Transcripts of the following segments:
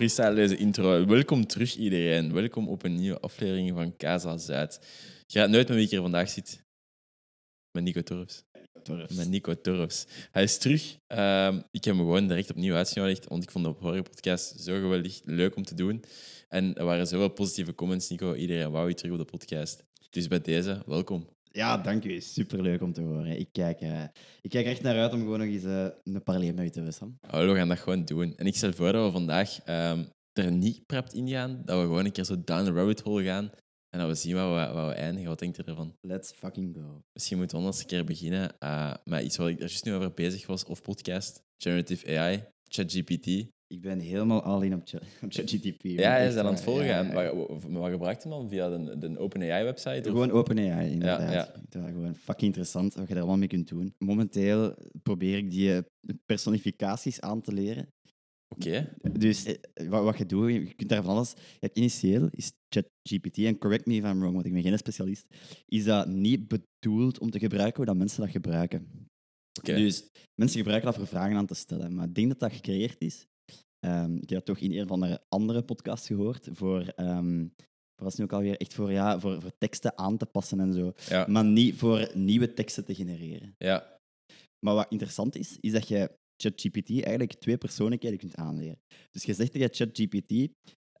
freestyle deze intro. Welkom terug iedereen. Welkom op een nieuwe aflevering van Casa Zuid. Je gaat nooit met wie ik hier vandaag zit. Met Nico Torfs. Met Nico Torfs. Hij is terug. Ehm, ik heb hem gewoon direct opnieuw uitgenodigd, want ik vond de Horror Podcast zo geweldig leuk om te doen. En er waren zoveel positieve comments, Nico. Iedereen wou je terug op de podcast. Dus bij deze, welkom. Ja, dank u. Superleuk om te horen. Ik kijk, eh, ik kijk echt naar uit om gewoon nog eens eh, een parallel met u te wisselen. Oh, we gaan dat gewoon doen. En ik stel voor dat we vandaag ehm, er niet prept in gaan, dat we gewoon een keer zo down the rabbit hole gaan en dat we zien waar we, waar we eindigen. Wat denkt u ervan? Let's fucking go. Misschien moeten we anders een keer beginnen uh, met iets waar ik er juist nu over bezig was, of podcast, generative AI, ChatGPT. Ik ben helemaal al in op ChatGPT. Ja, hij is dat aan het volgen. Ja, ja, Wat, gebruikt hem dan? Via de, de OpenAI-website? Gewoon OpenAI, inderdaad. Ja, ja. gewoon fucking interessant wat je er allemaal mee kunt doen. Momenteel probeer ik die eh, personificaties aan te leren. Oké. Dus eh, wat, wat, je doet, je kunt daar van alles... Je hebt initieel is ChatGPT, en correct me if I'm wrong, want ik ben geen specialist, is dat niet bedoeld om te gebruiken hoe dat mensen dat gebruiken. Okay. Dus mensen gebruiken dat voor vragen aan te stellen. Maar ik denk dat dat gecreëerd is Um, ik heb dat toch in een van de andere podcasts gehoord. Voor, um, voor was nu ook alweer echt voor, ja, voor, voor teksten aan te passen en zo. Ja. Maar niet voor nieuwe teksten te genereren. Ja. Maar wat interessant is, is dat je ChatGPT eigenlijk twee persoonlijkheden kunt aanleren. Dus je zegt tegen ChatGPT,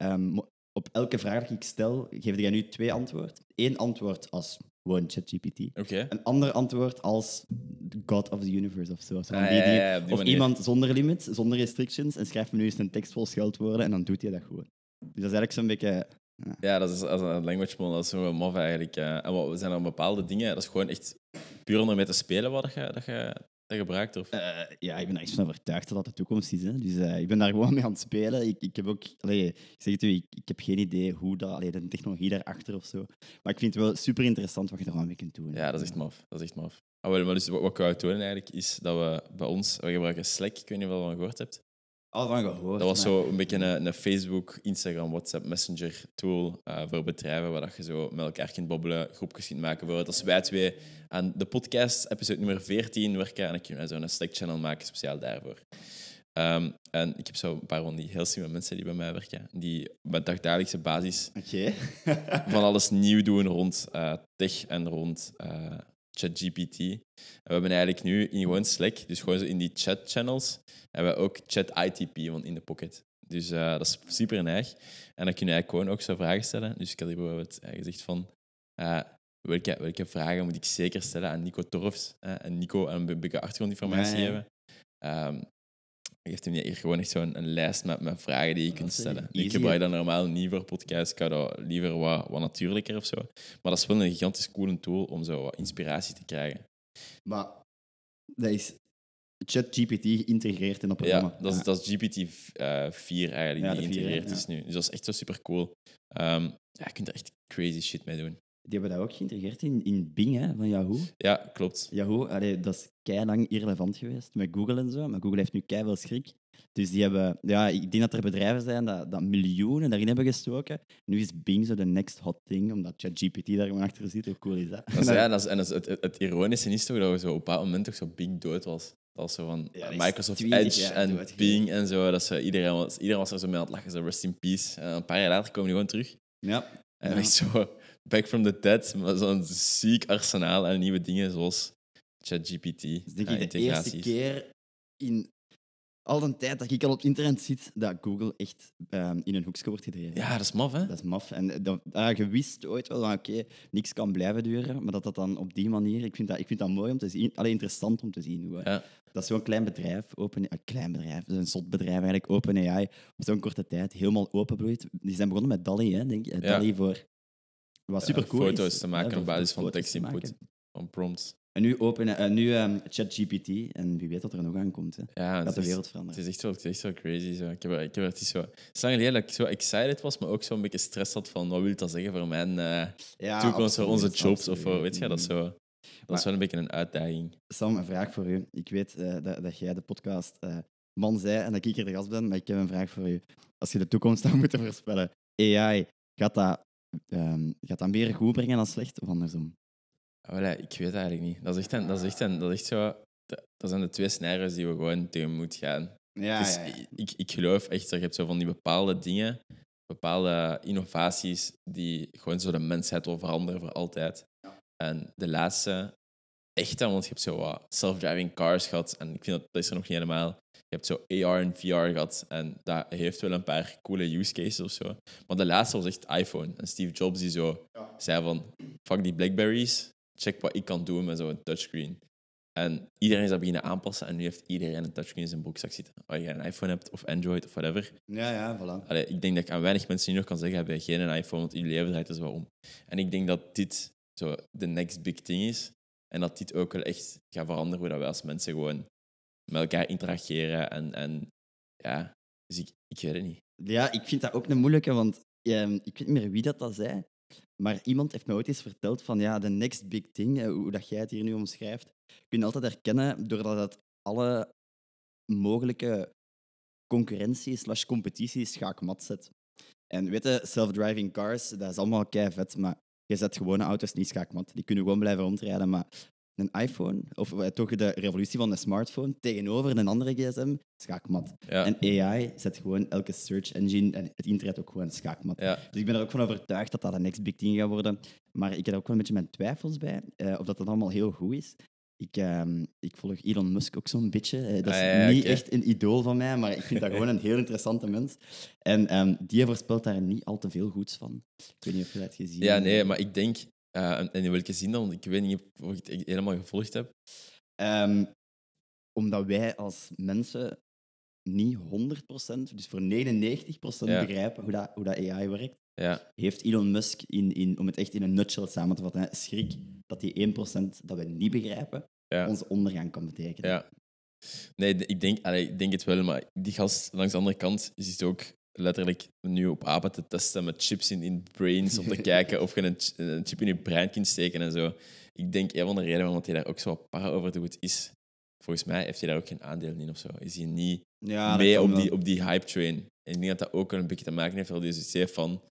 um, op elke vraag die ik stel, geef jij nu twee antwoorden. Eén antwoord als gewoon ChatGPT. Okay. Een ander antwoord als God of the Universe of zo. Ah, ja, ja, ja, of iemand zonder limits, zonder restrictions en schrijft me nu eens een tekst vol scheldwoorden en dan doet hij dat gewoon. Dus dat is eigenlijk zo'n beetje... Ja, dat is als een language model, dat is zo mof eigenlijk. En we zijn er bepaalde dingen, dat is gewoon echt puur om ermee te spelen wat je, dat je dat gebruikt? Of? Uh, ja, ik ben er echt van overtuigd dat dat de toekomst is. Hè. Dus uh, ik ben daar gewoon mee aan het spelen. Ik, ik heb ook, allee, ik zeg het u, ik, ik, heb geen idee hoe dat, allee, de technologie daarachter of zo. Maar ik vind het wel super interessant wat je er mee kunt doen. Ja, dat is echt maf. Dat is echt maf. Ah, wel, maar dus wat, wat ik wou doen eigenlijk, is dat we bij ons, we gebruiken Slack, ik weet niet of je al gehoord hebt. Al van gehoord. Dat was zo een beetje een, een, Facebook, Instagram, WhatsApp, Messenger tool uh, voor bedrijven waar dat je zo met elkaar kunt babbelen, groepjes kunt maken. Bijvoorbeeld als wij twee aan de podcast, episode nummer 14, werken, en dan kunnen wij zo'n Slack-channel maken speciaal daarvoor. Um, en ik heb zo een paar van die heel slimme mensen die bij mij werken, die op dagdagelijkse basis okay. van alles nieuw doen rond uh, tech en rond uh, ChatGPT. we hebben eigenlijk nu in gewoon Slack, dus gewoon zo in die chat-channels, hebben we ook ChatITP van in de pocket. Dus uh, dat is super neig. En dan kun je eigenlijk gewoon ook zo vragen stellen. Dus ik had hier bijvoorbeeld gezegd van... Uh, welke, welke vragen moet ik zeker stellen aan Nico Torfs? En Nico een beetje achtergrondinformatie geven. Um, geeft hem hier gewoon echt zo'n een lijst met, met vragen die je kunt stellen. Easy, ik gebruik dat normaal niet voor podcasts. Ik hou dat liever wat, wat natuurlijker of zo. Maar dat is wel een gigantisch coole tool om zo wat inspiratie te krijgen. Maar dat is ChatGPT geïntegreerd in dat programma. Ja, dat is, dat is GPT uh, 4 eigenlijk, ja, die geïntegreerd is nu. Dus dat is echt zo super cool. Um, ja, je kunt er echt crazy shit mee doen. Die hebben dat ook geïntegreerd in, in Bing hè, van Yahoo. Ja, klopt. Yahoo, allee, dat is kei lang irrelevant geweest met Google en zo. Maar Google heeft nu kei veel schrik. Dus die hebben, ja, ik denk dat er bedrijven zijn dat, dat miljoenen daarin hebben gestoken. Nu is Bing zo de next hot thing, omdat ChatGPT daar gewoon achter zit. Hoe cool is dat? dat is, ja, dat is, en dat is, het, het, het, ironische is toch dat we zo op een bepaald moment toch zo Bing dood was. Dat was zo van ja, Microsoft Edge en Bing en zo. Dat ze, iedereen, was, iedereen was er zo mee aan het lachen, zo rest in peace. En een paar jaar later komen die gewoon terug. Ja. En ja. echt zo back from the dead, maar zo'n ziek arsenaal aan nieuwe dingen zoals ChatGPT. Denk ik de eerste keer in al een tijd dat ik al op het internet zit, dat Google echt um, in een hoekje wordt gedreven. Ja, dat is maf, hè? Dat is maf. En dat, uh, je wist ooit wel van, oké, okay, niks kan blijven duren, maar dat dat dan op die manier... Ik vind dat, ik vind dat mooi om te zien. Alleen interessant om te zien. Hoe, ja. Dat is zo'n klein bedrijf, open, een klein bedrijf, een zot bedrijf eigenlijk, OpenAI, op zo'n korte tijd helemaal openbloeit. Die zijn begonnen met DALI, hè, denk ik. DALI voor... Wat super cool foto's is. te maken op basis van tekstinput, van prompts. En nu, open, uh, nu um, ChatGPT, en wie weet wat er nog aan komt. Hè. Ja, gaat de wereld veranderen. Het is echt wel, het is echt wel crazy. Zo. Ik, heb, ik heb het is zo... Het is lang geleden dat ik zo excited was, maar ook zo'n beetje stress had van wat wil dat zeggen voor mijn uh, ja, toekomst, voor onze jobs of voor, weet je, dat is zo... Dat maar, is wel een beetje een uitdaging. Sam, een vraag voor u. Ik weet uh, dat, dat jij de podcast uh, man zei en dat ik hier de gast ben, maar ik heb een vraag voor u. Als je de toekomst zou moeten voorspellen, AI, gaat dat, um, gaat dat meer goed brengen dan slecht of andersom? Voilà, ik weet het eigenlijk niet. Dat is echt, een, dat is echt, een, dat is echt zo... Dat zijn de twee scenario's die we gewoon tegen moeten gaan. Ja, Dus ja, ja. Ik, ik geloof echt dat je hebt zo van die bepaalde dingen, bepaalde innovaties die gewoon zo de mensheid wil veranderen voor altijd. En de laatste echte, want je hebt zo wat self-driving cars gehad en ik vind dat, dat is er nog niet helemaal. Je hebt zo AR en VR gehad en dat heeft wel een paar coole use cases of zo. Maar de laatste was echt iPhone. En Steve Jobs die zo zei van, fuck die Blackberries, check wat ik kan doen met zo'n touchscreen. En iedereen is dat beginnen aanpassen en nu heeft iedereen een touchscreen in zijn broekzak zitten. Of je een iPhone hebt of Android of whatever. Ja, ja, voilà. Allee, ik denk dat ik aan weinig mensen nu nog kan zeggen, heb je geen iPhone, want je leven draait er zo om. En ik denk dat dit zo de next big thing is. En dat dit ook wel echt gaat veranderen hoe dat wij als mensen gewoon met elkaar interageren. En, en ja, dus ik, ik weet het niet. Ja, ik vind dat ook een moeilijke, want ehm, ik weet niet meer wie dat, dat zei. Maar iemand heeft me ooit eens verteld van ja, de next big thing, eh, hoe dat jij het hier nu omschrijft, kun je altijd herkennen doordat het alle mogelijke concurrentie slash competitie schaakmat zet. En weet je, self-driving cars, dat is allemaal kei vet, maar je zet gewone auto's niet schaakmat. Die kunnen gewoon blijven rondrijden, maar een iPhone, of eh, toch de revolutie van de smartphone, tegenover een andere gsm, schaakmat. Ja, En AI zet gewoon elke search engine en het internet ook gewoon schaakmat. ja. Dus ik ben er ook van overtuigd dat dat de next big thing gaat worden. Maar ik heb er ook wel een beetje mijn twijfels bij, eh, of dat dat allemaal heel goed is. Ik, ehm, ik volg Elon Musk ook zo'n beetje. Dat is Ah, ja, ja, niet echt een idool van mij, maar ik vind dat gewoon een heel interessante mens. En ehm, die voorspelt daar niet al te veel goeds van. Ik weet niet of je dat gezien ja, hebt. nee, maar ik denk, eh, en in welke zin dan? Want ik weet niet of ik het helemaal gevolgd heb. Ehm, omdat wij als mensen niet 100%, dus voor 99% Ja. begrijpen hoe dat, hoe dat AI werkt. Ja, heeft Elon Musk, in, in, om het echt in een nutshell samen te vatten, schrik dat die 1% dat we niet begrijpen, ja. onze ondergang kan betekenen. Ja. Nee, ik denk, allee, ik denk het wel, maar die gast langs de andere kant is het ook letterlijk nu op apen te testen met chips in, in brains om te kijken of je een, ch- een chip in je brein kunt steken en zo. Ik denk een van de redenen waarom hij daar ook zo para over doet is, volgens mij heeft hij daar ook geen aandeel in of zo. Is hij niet Ja, mee op wel. die, op die hype train? En ik denk dat dat ook wel een beetje te maken heeft hij dus heeft van,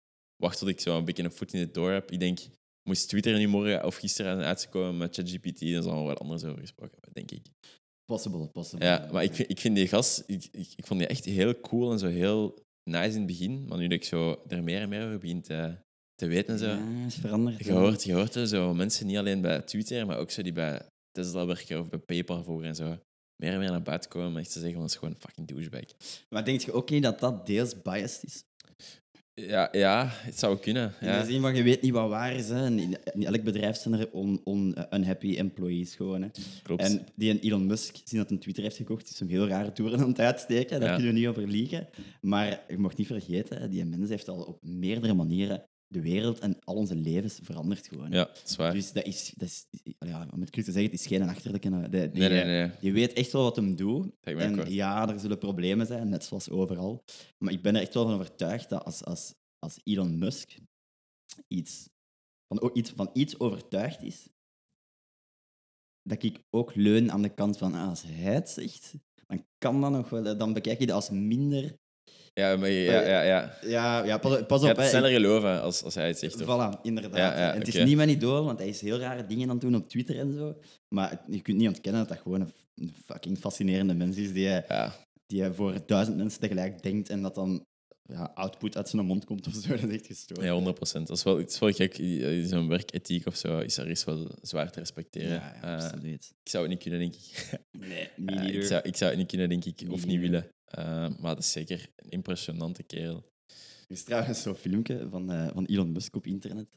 wacht tot ik zo een beetje een voet in de door heb. Ik denk, moest Twitter nu morgen of gisteren uitkomen met ChatGPT, dan zal er wel anders over gesproken hebben, denk ik. Possible, possible. Ja, maar ik vind, ik vind die gast, ik, ik, ik vond die echt heel cool en zo heel nice in het begin. Maar nu dat ik zo er meer en meer over begin te, te weten en zo. Ja, is veranderd. Je hoort, je hoort er zo mensen niet alleen bij Twitter, maar ook zo die bij Tesla werken of bij PayPal voor en zo. Meer en meer naar buiten komen om echt te zeggen, dat is gewoon een fucking douchebag. Maar denk je ook niet dat dat deels biased is? Ja, ja, het zou kunnen. In Ja. de zin van, je weet niet wat waar is. Hè. En In, in elk bedrijf zijn er on, on, unhappy employees gewoon. Hè. Klopt. En die een Elon Musk, zien dat een Twitter heeft gekocht, is hem heel rare toeren aan het uitsteken. Daar Ja. kunnen we niet over liegen. Maar je mag niet vergeten, die mens heeft al op meerdere manieren de wereld en al onze levens veranderd gewoon. ja, dat is waar. Dus dat is, dat is ja, om het te zeggen, het is geen achterlijke. hè. Die, nee, nee, nee. die weet echt wel wat hem doet. Kort. En ja, er zullen problemen zijn, net zoals overal. Maar ik ben er echt wel van overtuigd dat als, als, als Elon Musk iets van, iets van iets overtuigd is, dat ik ook leun aan de kant van ah, als hij het zegt, dan kan dat nog wel. Dan bekijk je dat als minder. Ja, maar ja, ja, ja. Ja, ja pas, pas Je op. gaat hè. sneller geloven als, als hij het zegt. of- Voilà, inderdaad. Ja, ja, En het is niet mijn idool, want hij is heel rare dingen aan het doen op Twitter en zo. Maar je kunt niet ontkennen dat dat gewoon een, een fucking fascinerende mens is die, Ja, die voor duizend mensen tegelijk denkt en dat dan ja, output uit zijn mond komt of zo. Dat is echt gestoord. ja 100 procent. Dat is wel, het is wel gek. I- Zo'n werkethiek of zo is er is wel zwaar te respecteren. Ja, Eh, absoluut. ik zou het niet kunnen, denk ik. Nee, me Eh, ik, zou, ik zou het niet kunnen, denk ik, of niet willen. Eh, maar dat is zeker een impressionante kerel. Er is trouwens zo'n filmpje van, eh, van Elon Musk op internet.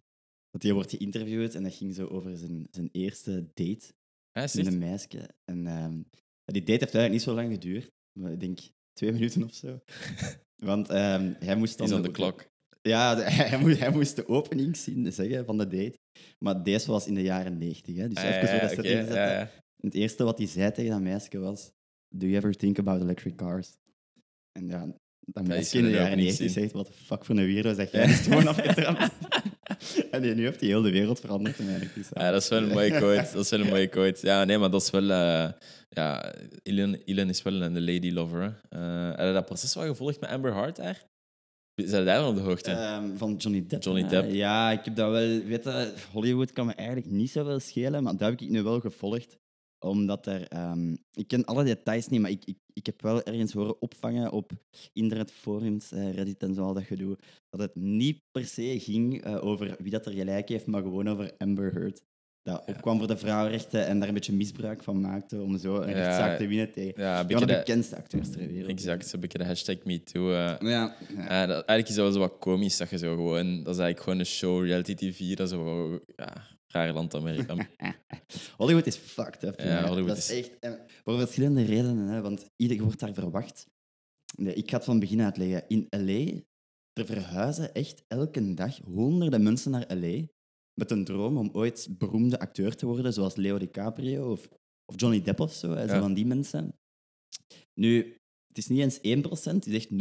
Dat hij wordt geïnterviewd en dat ging zo over zijn, zijn eerste date Hij met een meisje. En ehm, die date heeft eigenlijk niet zo lang geduurd. Maar ik denk twee minuten of zo. Want ehm, hij moest dan... is aan de klok. Ja, de- hij, moest, hij moest de opening zien, zeggen van de date. Maar deze was in de jaren negentig. Dus Ah, even ja, ja, ja, ja. Het eerste wat hij zei tegen dat meisje was: Do you ever think about electric cars? En ja, dat in de een jaren opening 90 scene. zegt: Wat de fuck voor een weirdo zeg jij? Die is gewoon afgetrapt. en die- nu heeft hij heel de wereld veranderd. En eigenlijk is Ja, dat is wel een mooie quote. Dat is wel een mooie quote. Ja, nee, maar dat is wel... eh, ja, Elon is wel een lady lover. Eh heb je dat proces wel gevolgd met Amber Hart daar? Zijn daar op de hoogte? Ehm, van Johnny Depp. Johnny? Depp. Ja, ik heb dat wel. Weet je, Hollywood kan me eigenlijk niet zoveel schelen, maar dat heb ik nu wel gevolgd. Omdat er... ehm, ik ken alle details niet, maar ik, ik, ik heb wel ergens horen opvangen op internetforums, eh, Reddit en zo, al dat gedoe, dat het niet per se ging eh, over wie dat er gelijk heeft, maar gewoon over Amber Heard. Dat opkwam voor de vrouwenrechten en daar een beetje misbruik van maakte om zo een Ja, rechtszaak te winnen tegen Ja, een van de de, bekendste acteurs ter wereld. exact, zo'n beetje de hashtag MeToo. eh. Ja, ja. Dat, eigenlijk is dat wel zo wat komisch, dat je zo gewoon... Dat is eigenlijk gewoon een show, reality tv, dat is zo... Ja, raar land Amerika. Hollywood is fucked up. Ja. Hollywood dat is is- echt. en voor verschillende redenen, hè, want ieder wordt daar verwacht. Nee, ik ga het van begin uitleggen. In LA, er verhuizen echt elke dag honderden mensen naar LA met een droom om ooit beroemde acteur te worden, zoals Leo DiCaprio of, of Johnny Depp of zo, hè, zo Ja. van die mensen. Nu, het is niet eens 1%, het is echt 0,0000001%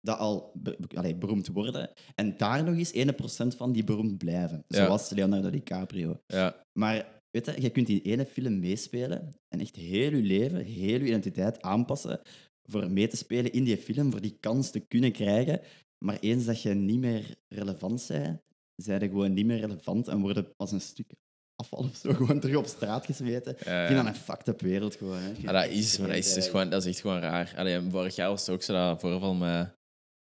dat al allee, beroemd worden. En daar nog eens 1% van die beroemd blijven. Ja. Zoals Leonardo DiCaprio. ja, Maar weet je, je kunt in ene film meespelen en echt heel je leven, heel je identiteit aanpassen voor mee te spelen in die film, voor die kans te kunnen krijgen. Maar eens dat je niet meer relevant bent, zijn je gewoon niet meer relevant en worden als een stuk afval of zo gewoon terug op straat gesmeten. Ja, Ik vind ja. dat een fucked up wereld gewoon. Hè. Ja, dat is, maar dat is, is gewoon, dat is echt gewoon raar. Allee, vorig jaar was het ook zo dat voorval met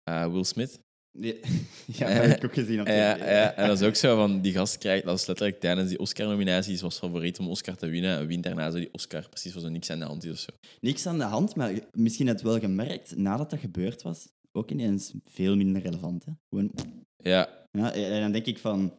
eh, Will Smith. Nee. Ja, dat heb ik ook gezien op Ja, ja, en dat is ook zo van die gast krijgt, dat is letterlijk tijdens die Oscar-nominaties was favoriet om Oscar te winnen en wint daarna zo die Oscar precies voor zo niks aan de hand is of zo. Niks aan de hand, maar misschien het wel gemerkt, nadat dat gebeurd was, ook ineens veel minder relevant. Hè. Gewoon Ja, Ja, en dan denk ik van,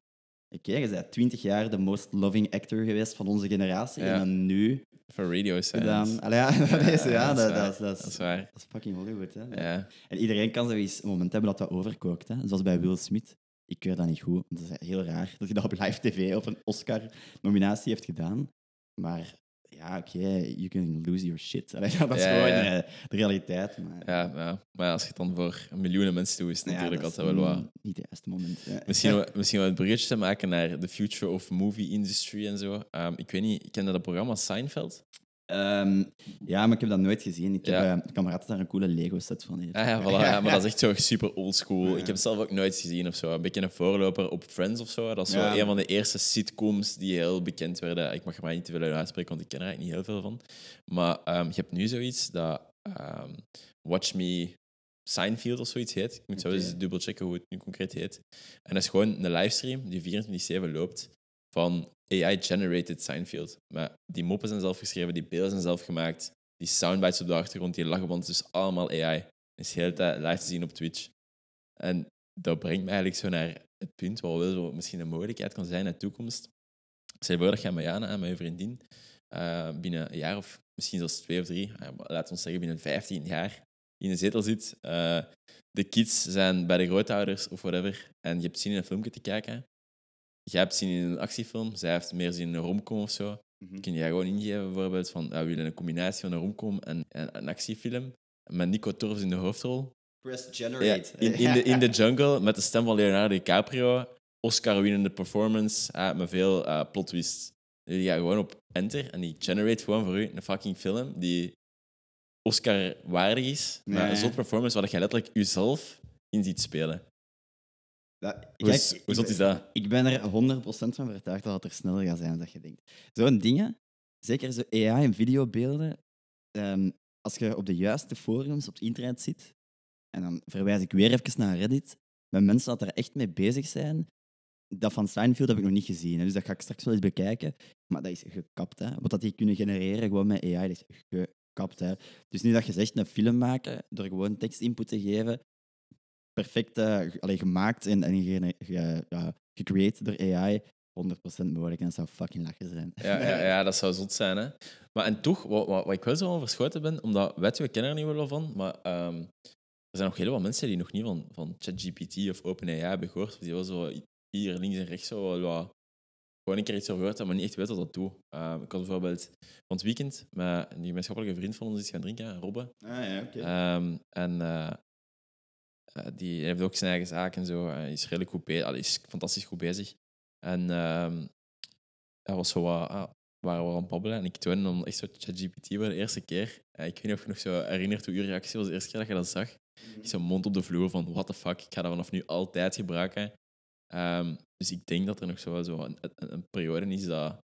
oké, je bent 20 jaar de most loving actor geweest van onze generatie. Ja. En dan nu voor radio silence. dan... Allee, ja, dat is, ja, dat, is, dat, Dat is, is waar. dat is fucking Hollywood. Hè. Ja, En iedereen kan zoiets een moment hebben dat dat overkookt. Hè. Zoals bij Will Smith. Ik keur dat niet goed. Dat is heel raar dat hij dat op live tv op een Oscar-nominatie heeft gedaan. Maar ja, oké, you can lose your shit. Allee, dat is Ja, gewoon ja. eh, de realiteit. Maar, ja, ja, maar als je het dan voor miljoenen mensen doet, is het natuurlijk altijd wel wat. Niet het juiste moment. Misschien, wel- misschien wel het bruggetje te maken naar the future of movie industry en zo. Ehm, ik weet niet, ken je dat programma Seinfeld? Ehm, ja, maar ik heb dat nooit gezien. Ik heb Ja. eh, dat daar een coole Lego-set van heeft. Ah, ja, voilà, ja, maar dat is echt zo super oldschool. Ik heb het zelf ook nooit gezien of zo. Een beetje een voorloper op Friends of zo. Dat is zo een van de eerste sitcoms die heel bekend werden. Ik mag er maar niet te veel uit uitspreken, want ik ken er eigenlijk niet heel veel van. Maar ehm, je hebt nu zoiets dat ehm, Watch Me Seinfeld of zoiets heet. Ik moet zo eens dubbel checken hoe het nu concreet heet. En dat is gewoon een livestream die 24-7 loopt van AI-generated Seinfeld. Maar die moppen zijn zelf geschreven, die beelden zijn zelf gemaakt, die soundbites op de achtergrond, die lachband, dus allemaal AI. Is de hele tijd live te zien op Twitch. En dat brengt me eigenlijk zo naar het punt waar wel zo misschien een mogelijkheid kan zijn in de toekomst. Je voor dat Mariana en mijn vriendin eh, binnen een jaar of misschien zelfs twee of drie, eh, laten we zeggen binnen 15 jaar, in een zetel zit. Eh, de kids zijn bij de grootouders of whatever. En je hebt zin in een filmpje te kijken. Jij hebt zin in een actiefilm. Zij heeft meer zin in een romcom of zo. Mhm. Kun je gewoon ingeven bijvoorbeeld van ja, we willen een combinatie van een romcom en, en een actiefilm. Met Nico Torres in de hoofdrol. Press Ja, generate. in, in, de, in de jungle met de stem van Leonardo DiCaprio. Oscar-winnende performance eh, met veel eh plot twists. Die gaat gewoon op enter en die generate gewoon voor u een fucking film die Oscar-waardig is. Ja, Maar een zot performance waar je letterlijk jezelf in ziet spelen. Dat- Hoe, is, kijk, hoe zot ik is ben- dat? Ik ben er 100% van overtuigd dat het er sneller gaat zijn dan je denkt. Zo'n dingen, zeker zo AI en videobeelden, ehm, als je op de juiste forums op het internet zit, en dan verwijs ik weer even naar Reddit, met mensen dat er echt mee bezig zijn, dat van Seinfeld heb ik nog niet gezien, hè, dus dat ga ik straks wel eens bekijken. Maar dat is gekapt, hè. Wat dat die kunnen genereren gewoon met AI, dat is gekapt, hè. Dus nu dat je zegt een film maken, door gewoon tekst input te geven, perfect allee, gemaakt en, en ge, ja, door AI, 100% mogelijk. En dat zou fucking lachen zijn. Ja, ja, ja, dat zou zot zijn. Hè? Maar en toch, wat, wat, wat ik wel zo van verschoten ben, omdat weet, we kennen er niet wel van, maar ehm, er zijn nog heel wat mensen die nog niet van, van ChatGPT of OpenAI hebben gehoord. Of die wel zo hier links en rechts zo wel wat- gewoon een keer iets over gehoord hebben, maar niet echt weten wat dat doet. Ehm, ik had bijvoorbeeld van het weekend met een gemeenschappelijke vriend van ons iets gaan drinken, Robbe. Ah ja, oké. Ehm, en eh, eh, die heeft ook zijn eigen zaak en zo. Hij is redelijk goed bezig. Allee, is fantastisch goed bezig. En ehm hij was zo wat, ah, waren we aan het babbelen en ik toonde dan echt zo ChatGPT voor de eerste keer. En ik weet niet of je nog zo herinnert hoe je reactie was de eerste keer dat je dat zag. Ik zo mond op de vloer van what the fuck, ik ga dat vanaf nu altijd gebruiken. Ehm, dus ik denk dat er nog zo, zo een, een, een periode is dat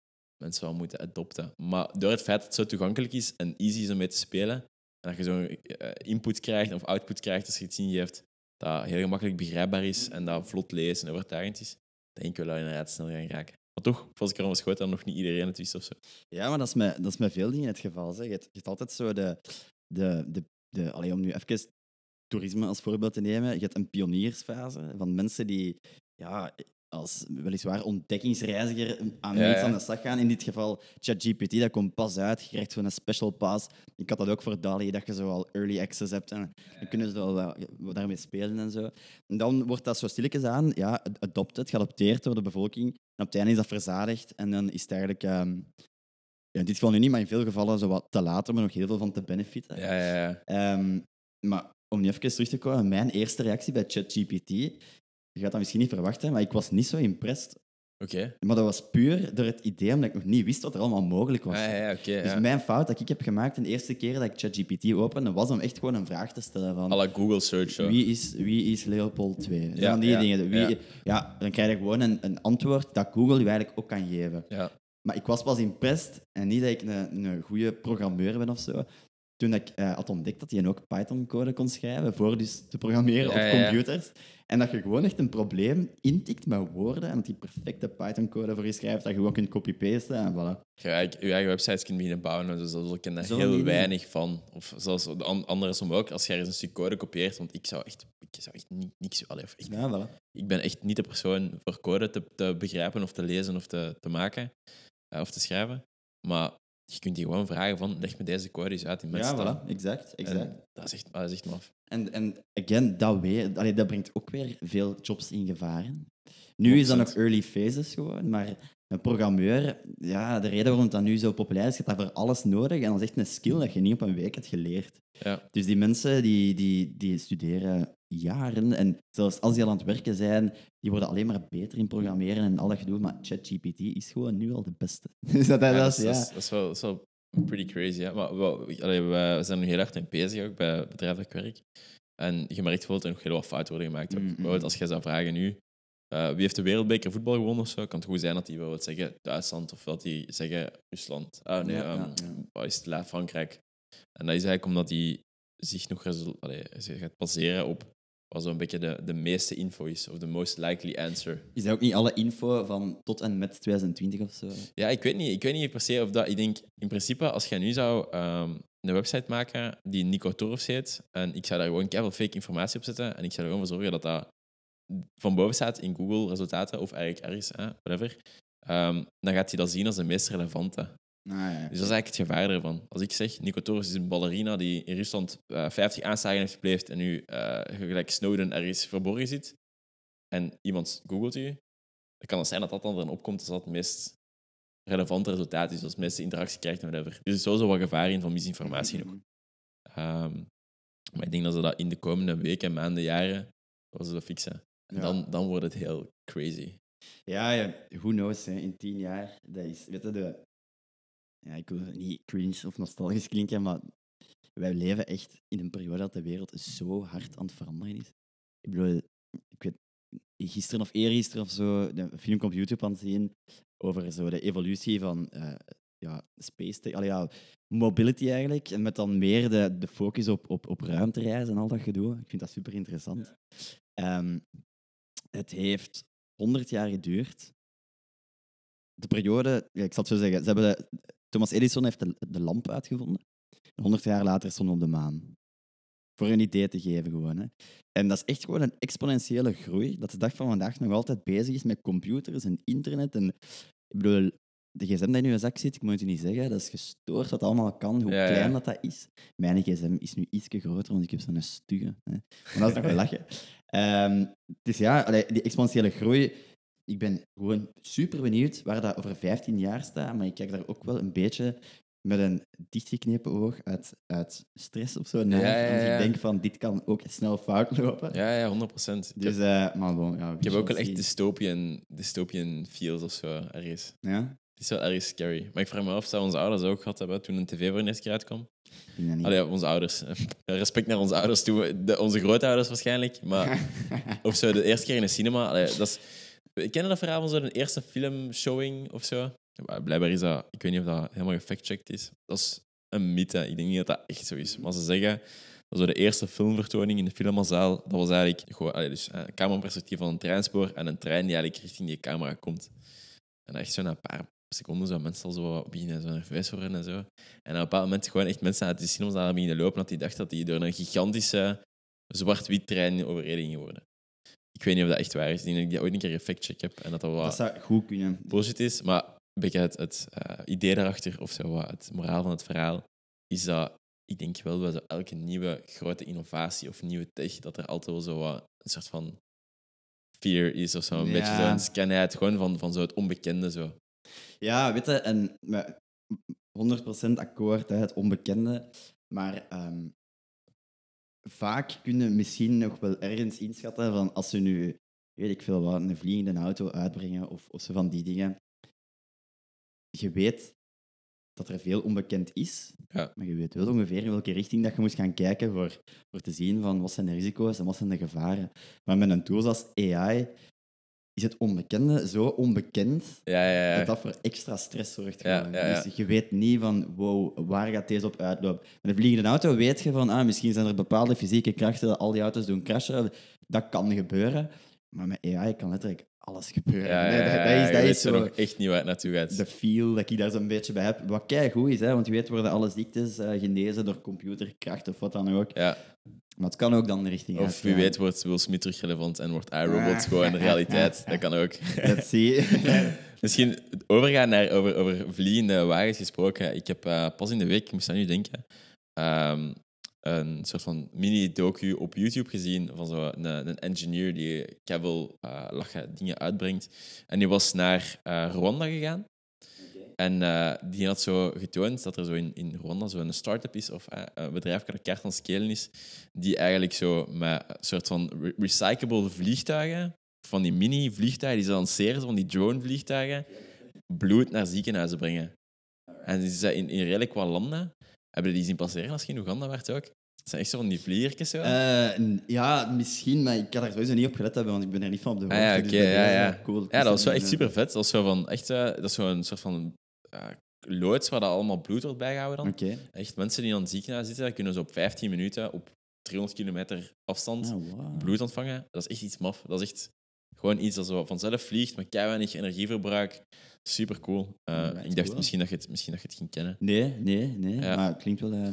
mensen wel moeten adopten. Maar door het feit dat het zo toegankelijk is en easy is om mee te spelen, en dat je zo'n eh, input krijgt of output krijgt als je iets ingeeft, dat heel gemakkelijk begrijpbaar is en dat vlot lezen en overtuigend is, denk ik wel dat we inderdaad snel gaan raken. Maar toch, als ik erom schoot, dan nog niet iedereen het wist of zo. Ja, maar dat is met, dat is met veel dingen het geval. Zeg. Je, hebt, je hebt altijd zo de... de, de, de om nu even toerisme als voorbeeld te nemen. Je hebt een pioniersfase van mensen die ja, als weliswaar ontdekkingsreiziger aan Ja, iets aan de slag gaan. In dit geval ChatGPT, dat komt pas uit. Je krijgt zo'n special pass. Ik had dat ook voor DALI, dat je zo al early access hebt. En dan kunnen ze wel daarmee spelen en zo. En dan wordt dat zo stilletjes aan, ja, adopted, geadopteerd door de bevolking. En op het einde is dat verzadigd. En dan is het eigenlijk... ehm, ja, in dit geval nu niet, maar in veel gevallen zo wat te laat om er nog heel veel van te benefiten. Ja, ja, ja. Ehm, maar om nu even terug te komen, mijn eerste reactie bij ChatGPT, je gaat dat misschien niet verwachten, maar ik was niet zo impressed. Oké. Maar dat was puur door het idee omdat ik nog niet wist wat er allemaal mogelijk was. Ja, ja, oké. Dus ja. mijn fout dat ik heb gemaakt de eerste keer dat ik ChatGPT opende, was om echt gewoon een vraag te stellen van... La Google search. Wie is, wie is Leopold II? Ja, van die ja, dingen. Wie, ja. ja. dan krijg je gewoon een, een antwoord dat Google je eigenlijk ook kan geven. Ja. Maar ik was pas impressed, en niet dat ik een, een goede programmeur ben of zo, toen ik eh, had ontdekt dat hij ook Python-code kon schrijven voor dus te programmeren op ja, ja. computers. En dat je gewoon echt een probleem intikt met woorden en dat die perfecte Python-code voor je schrijft, dat je gewoon kunt copy-pasten en voilà. Je eigenlijk je eigen websites kunt beginnen bouwen. en Dus daar ken daar heel weinig van. Of zelfs de an- andersom ook, als je ergens een stuk code kopieert. Want ik zou echt, ik zou echt ni- niks... Allee, echt, Ja, voilà. Ik ben echt niet de persoon voor code te, te begrijpen of te lezen of te, te maken. eh, of te schrijven. Maar je kunt die gewoon vragen van, leg me deze eens uit in mijn Ja, voilà. Exact, exact. En Dat is echt, dat is echt maf. En, en again, dat, weer, allee, dat brengt ook weer veel jobs in gevaar. Nu is dat nog 100%. early phases gewoon, maar een programmeur, ja, de reden waarom dat nu zo populair is, je hebt dat voor alles nodig en dat is echt een skill dat je niet op een week hebt geleerd. Ja. Dus die mensen die, die, die studeren jaren en zelfs als die al aan het werken zijn, die worden alleen maar beter in programmeren en al dat gedoe, maar ChatGPT is gewoon nu al de beste. Dus dat, Ja, dat is, ja. dat, is, dat is wel, dat is wel pretty crazy. Ja. Maar allee, we zijn nu heel hard mee bezig ook bij het bedrijf dat ik werk. En je merkt bijvoorbeeld dat er nog heel wat fouten worden gemaakt. Mm. Bijvoorbeeld als je zou vragen nu, eh, wie heeft de wereldbeker voetbal gewonnen of zo, kan het goed zijn dat die bijvoorbeeld zeggen Duitsland of dat die zeggen Rusland. Ah nee, Ja, ehm, ja, wat Frankrijk. En dat is eigenlijk omdat die zich nog allee, gaat baseren op wat zo'n beetje de, de meeste info is, of de most likely answer. Is dat ook niet alle info van tot en met 2020 of zo? Ja, ik weet niet. Ik weet niet per se of dat... Ik denk, in principe, als jij nu zou ehm, een website maken die Nico Torfs heet, en ik zou daar gewoon keihard fake informatie op zetten, en ik zou er gewoon voor zorgen dat dat van boven staat in Google resultaten, of eigenlijk ergens, whatever, ehm, dan gaat hij dat zien als de meest relevante. Ah, ja. Dus dat is eigenlijk het gevaar ervan. Als ik zeg, Nico Torres is een ballerina die in Rusland eh 50 aanslagen heeft gepleegd en nu eh, gelijk Snowden ergens verborgen zit, en iemand googelt u, dan kan het zijn dat dat dan erin opkomt als dat het meest relevante resultaat is, als het meeste interactie krijgt en whatever. Dus er is sowieso wat gevaar in van misinformatie nog. Ehm, maar ik denk dat ze dat in de komende weken, maanden, jaren, dat ze dat fixen. En Ja. dan, dan wordt het heel crazy. Ja, ja, who knows, hè, in tien jaar. Dat is, weet je, de, ja, ik wil niet cringe of nostalgisch klinken, maar wij leven echt in een periode dat de wereld zo hard aan het veranderen is. Ik bedoel, ik weet, gisteren of eergisteren of zo, een film op YouTube aan het zien over zo de evolutie van eh, ja, space, te- allee, ja, mobility eigenlijk, en met dan meer de, de focus op, op, op ruimtereizen en al dat gedoe. Ik vind dat super interessant. Ehm, het heeft 100 jaar geduurd. De periode, ja, ik zal het zo zeggen, ze hebben de, Thomas Edison heeft de, de lamp uitgevonden. 100 jaar later stonden we op de maan. Voor een idee te geven gewoon. Hè. En dat is echt gewoon een exponentiële groei, dat de dag van vandaag nog altijd bezig is met computers en internet. En, ik bedoel, de gsm die in je zak zit, ik moet het u niet zeggen, dat is gestoord wat allemaal kan, hoe Ja, ja. klein dat, dat is. Mijn gsm is nu iets groter, want ik heb zo'n stugge. Hè. Maar dat is nog wel lachen. Ehm, dus ja, die exponentiële groei. Ik ben gewoon super benieuwd waar dat over 15 jaar staat, maar ik kijk daar ook wel een beetje met een dichtgeknepen oog uit, uit stress of zo naar. Ja, ja, Want ik denk van, dit kan ook snel fout lopen. Ja, ja, 100 procent. Dus, eh, maar bon, ja, Ik heb ook wel echt dystopian, dystopian feels of zo ergens. Ja, Het is wel erg scary. Maar ik vraag me af, zou onze ouders ook gehad hebben toen een tv voor de eerste keer uitkwam? Allee, onze ouders. Respect naar onze ouders toe. De, onze grootouders waarschijnlijk. Maar of zo de eerste keer in een cinema. Allee, dat is, Ik ken dat verhaal van zo'n eerste filmshowing of zo. Blijkbaar is dat, ik weet niet of dat helemaal gefactcheckt is. Dat is een mythe. Ik denk niet dat dat echt zo is. Maar ze zeggen dat zo de eerste filmvertoning in de filmzaal, dat was eigenlijk gewoon allee, dus, eh, een cameraperspectief van een treinspoor en een trein die eigenlijk richting die camera komt. En echt zo na een paar seconden zo mensen al zo beginnen zo nerveus worden en zo. En op een bepaald moment gewoon echt mensen uit die cinemazaal beginnen lopen, dat die dachten dat die door een gigantische zwart-wit trein overreden gingen worden. Ik weet niet of dat echt waar is. Ik denk dat ik die ooit een keer gefactcheck heb en dat dat wel Dat zou goed kunnen. bullshit is. Maar een beetje het, het eh, idee daarachter, of zo, wat het moraal van het verhaal, is dat ik denk wel bij zo elke nieuwe grote innovatie of nieuwe tech, dat er altijd wel zo wat een soort van fear is of zo. Een Ja. beetje zo'n scanheid, gewoon van, van zo het onbekende. Zo. Ja, weet je, en met 100% akkoord, hè, het onbekende. Maar ehm, vaak kunnen misschien nog wel ergens inschatten van als ze nu, weet ik veel wat, een vliegende auto uitbrengen of, of zo van die dingen. Je weet dat er veel onbekend is, Ja. maar je weet wel ongeveer in welke richting dat je moet gaan kijken voor, voor te zien van wat zijn de risico's en wat zijn de gevaren. Maar met een tool als AI is het onbekende zo onbekend Ja, ja, ja. dat dat voor extra stress zorgt. Gewoon. Dus je weet niet van, wow, waar gaat deze op uitlopen? Met een vliegende auto weet je van, ah, misschien zijn er bepaalde fysieke krachten dat al die auto's doen crashen. Dat kan gebeuren. Maar met AI kan letterlijk alles gebeuren. Ja, ja, Nee, ja, dat, dat is, je dat weet is zo echt niet waar het naartoe gaat. de feel dat ik daar zo'n beetje bij heb. Wat kei goed is, hè, want je weet worden alle ziektes eh, genezen door computerkracht of wat dan ook. Maar het kan ook dan de richting Of wie weet wordt Will Smith terug relevant en wordt iRobot gewoon de realiteit. Dat kan ook. Dat zie je. Misschien overgaan naar over, over vliegende wagens gesproken. Ik heb eh, pas in de week, ik moest aan nu denken, ehm, een soort van mini-docu op YouTube gezien van zo een, een engineer die kabel uh, lachen dingen uitbrengt. En die was naar eh, Rwanda gegaan. En eh, die had zo getoond dat er zo in, in Rwanda zo een start-up is, of eh, een bedrijf dat kaart aan scalen is, die eigenlijk zo met een soort van re- recyclable vliegtuigen, van die mini-vliegtuigen, die ze lanceren, van die drone-vliegtuigen, bloed naar ziekenhuizen brengen. En die zijn in, in redelijk wat landen. Hebben die zien passeren als je in Oeganda werd ook? Het zijn echt zo van die vliegertjes zo. Eh, ja, misschien, maar ik kan daar sowieso niet op gelet hebben, want ik ben er niet van op de Ah, ja, hoogte. dus ja, ja. cool. Ja, dat was wel echt super vet. Dat is zo van echt, eh, dat is zo'n soort van loods waar dat allemaal bloed wordt bijgehouden dan. Echt mensen die aan het ziekenhuis zitten, kunnen ze op 15 minuten op 300 kilometer afstand Ah, wow. bloed ontvangen. Dat is echt iets maf. Dat is echt gewoon iets dat zo vanzelf vliegt met kei weinig energieverbruik. Super cool. Eh, Alright, ik dacht cool. misschien dat, je het, misschien dat je het ging kennen. Nee, nee, nee. Ja. Maar het klinkt wel eh,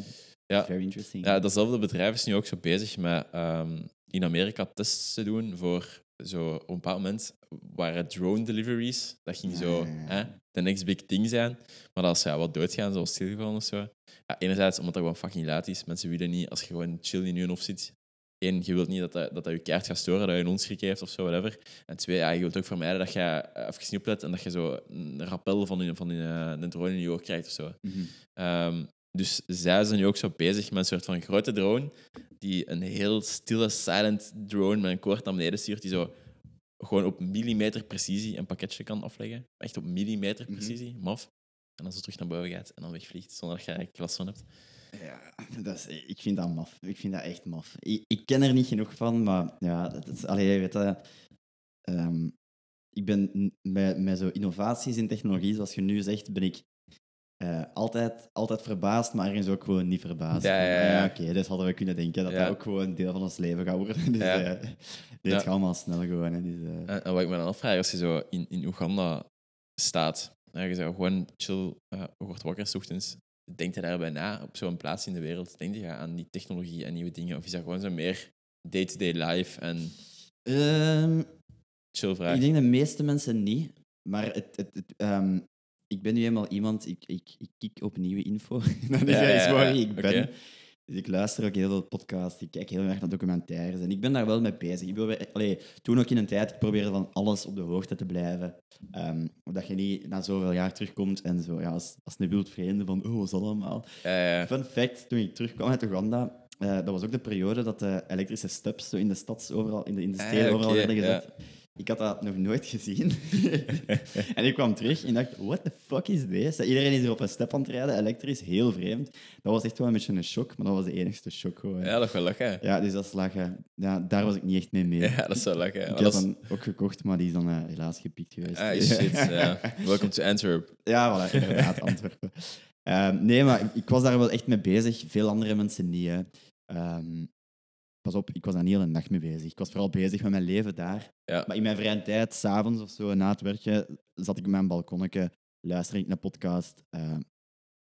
Ja. very interesting. Ja, datzelfde bedrijf is nu ook zo bezig met ehm, in Amerika tests te doen voor zo op een bepaald moment waren drone deliveries. Dat ging zo hè, de next big thing zijn. Maar als ze ja, wat doodgaan, zoals stilgevallen of zo. Ja, enerzijds omdat dat gewoon fucking laat is. Mensen willen niet, als je gewoon chill in je hoofd zit. Eén, je wilt niet dat dat, dat, dat je kaart gaat storen, dat je een onschrik heeft of zo, whatever. En twee, ja, je wilt ook vermijden dat je eh, even niet oplet en dat je zo een rappel van, van eh, een drone in je oor krijgt of zo. Mhm. Ehm, dus zij zijn nu ook zo bezig met een soort van grote drone, die een heel stille, silent drone met een koord naar beneden stuurt, die zo gewoon op millimeter precisie een pakketje kan afleggen. Echt op millimeter Mhm. precisie, maf. En dan zo terug naar boven gaat en dan wegvliegt, zonder dat je er eigenlijk last van hebt. Ja, dat is, ik vind dat maf. Ik vind dat echt maf. Ik, ik ken er niet genoeg van, maar ja, dat is, allee, je weet dat. ehm, ik ben met, met zo innovaties in technologie, zoals je nu zegt, ben ik eh, altijd, altijd verbaasd, maar ergens ook gewoon niet verbaasd. Ja, ja, ja. ah Oké, dus hadden we kunnen denken dat dat ook gewoon een deel van ons leven gaat worden. Dus Ja. eh, dit gaat allemaal snel gewoon. Hè, dus, eh, En, en wat ik me dan afvraag, als je zo in, in Oeganda staat, en je zegt gewoon chill, wordt wakker 's ochtends, denk je daarbij na op zo'n plaats in de wereld? Denk je aan die technologie en nieuwe dingen? Of is dat gewoon zo meer day-to-day life en ehm, chill vraag? Ik denk de meeste mensen niet. Maar het, het, het, ehm, ik ben nu eenmaal iemand, ik, ik, ik kik op nieuwe info. dat is Ja, ja, juist ja, waar ik ben. Dus ik luister ook heel veel podcasts, ik kijk heel erg naar documentaires. En ik ben daar wel mee bezig. Ik probeer, allee, toen ook in een tijd, ik probeerde van alles op de hoogte te blijven. Dat je niet na zoveel jaar terugkomt en zo, ja, als, als een wild vreemde van, oh, wat is dat allemaal? Fun fact, toen ik terugkwam uit Oeganda, eh, dat was ook de periode dat de elektrische steps zo in de stads overal, in de, in de Ah, steden overal werden gezet. Ik had dat nog nooit gezien. en ik kwam terug en dacht, what the fuck is this? Iedereen is hier op een step aan het rijden, elektrisch, heel vreemd. Dat was echt wel een beetje een shock, maar dat was de enigste shock gewoon. Ja, dat is wel lachen. Ja, dus dat is lachen. Ja, daar was ik niet echt mee mee. Ja, dat is wel lachen. Ik had dat is- dan ook gekocht, maar die is dan eh, helaas gepikt geweest. Ah, shit, ja. Welcome to Antwerp. Ja, voilà, inderdaad, Antwerpen. Ehm, nee, maar ik, ik was daar wel echt mee bezig. Veel andere mensen niet. Hè. Ehm, pas op, ik was daar niet heel een dag mee bezig. Ik was vooral bezig met mijn leven daar. Ja. Maar in mijn vrije tijd, s'avonds of zo, na het werken, zat ik op mijn balkonnetje, luisterde ik naar podcast. ehm,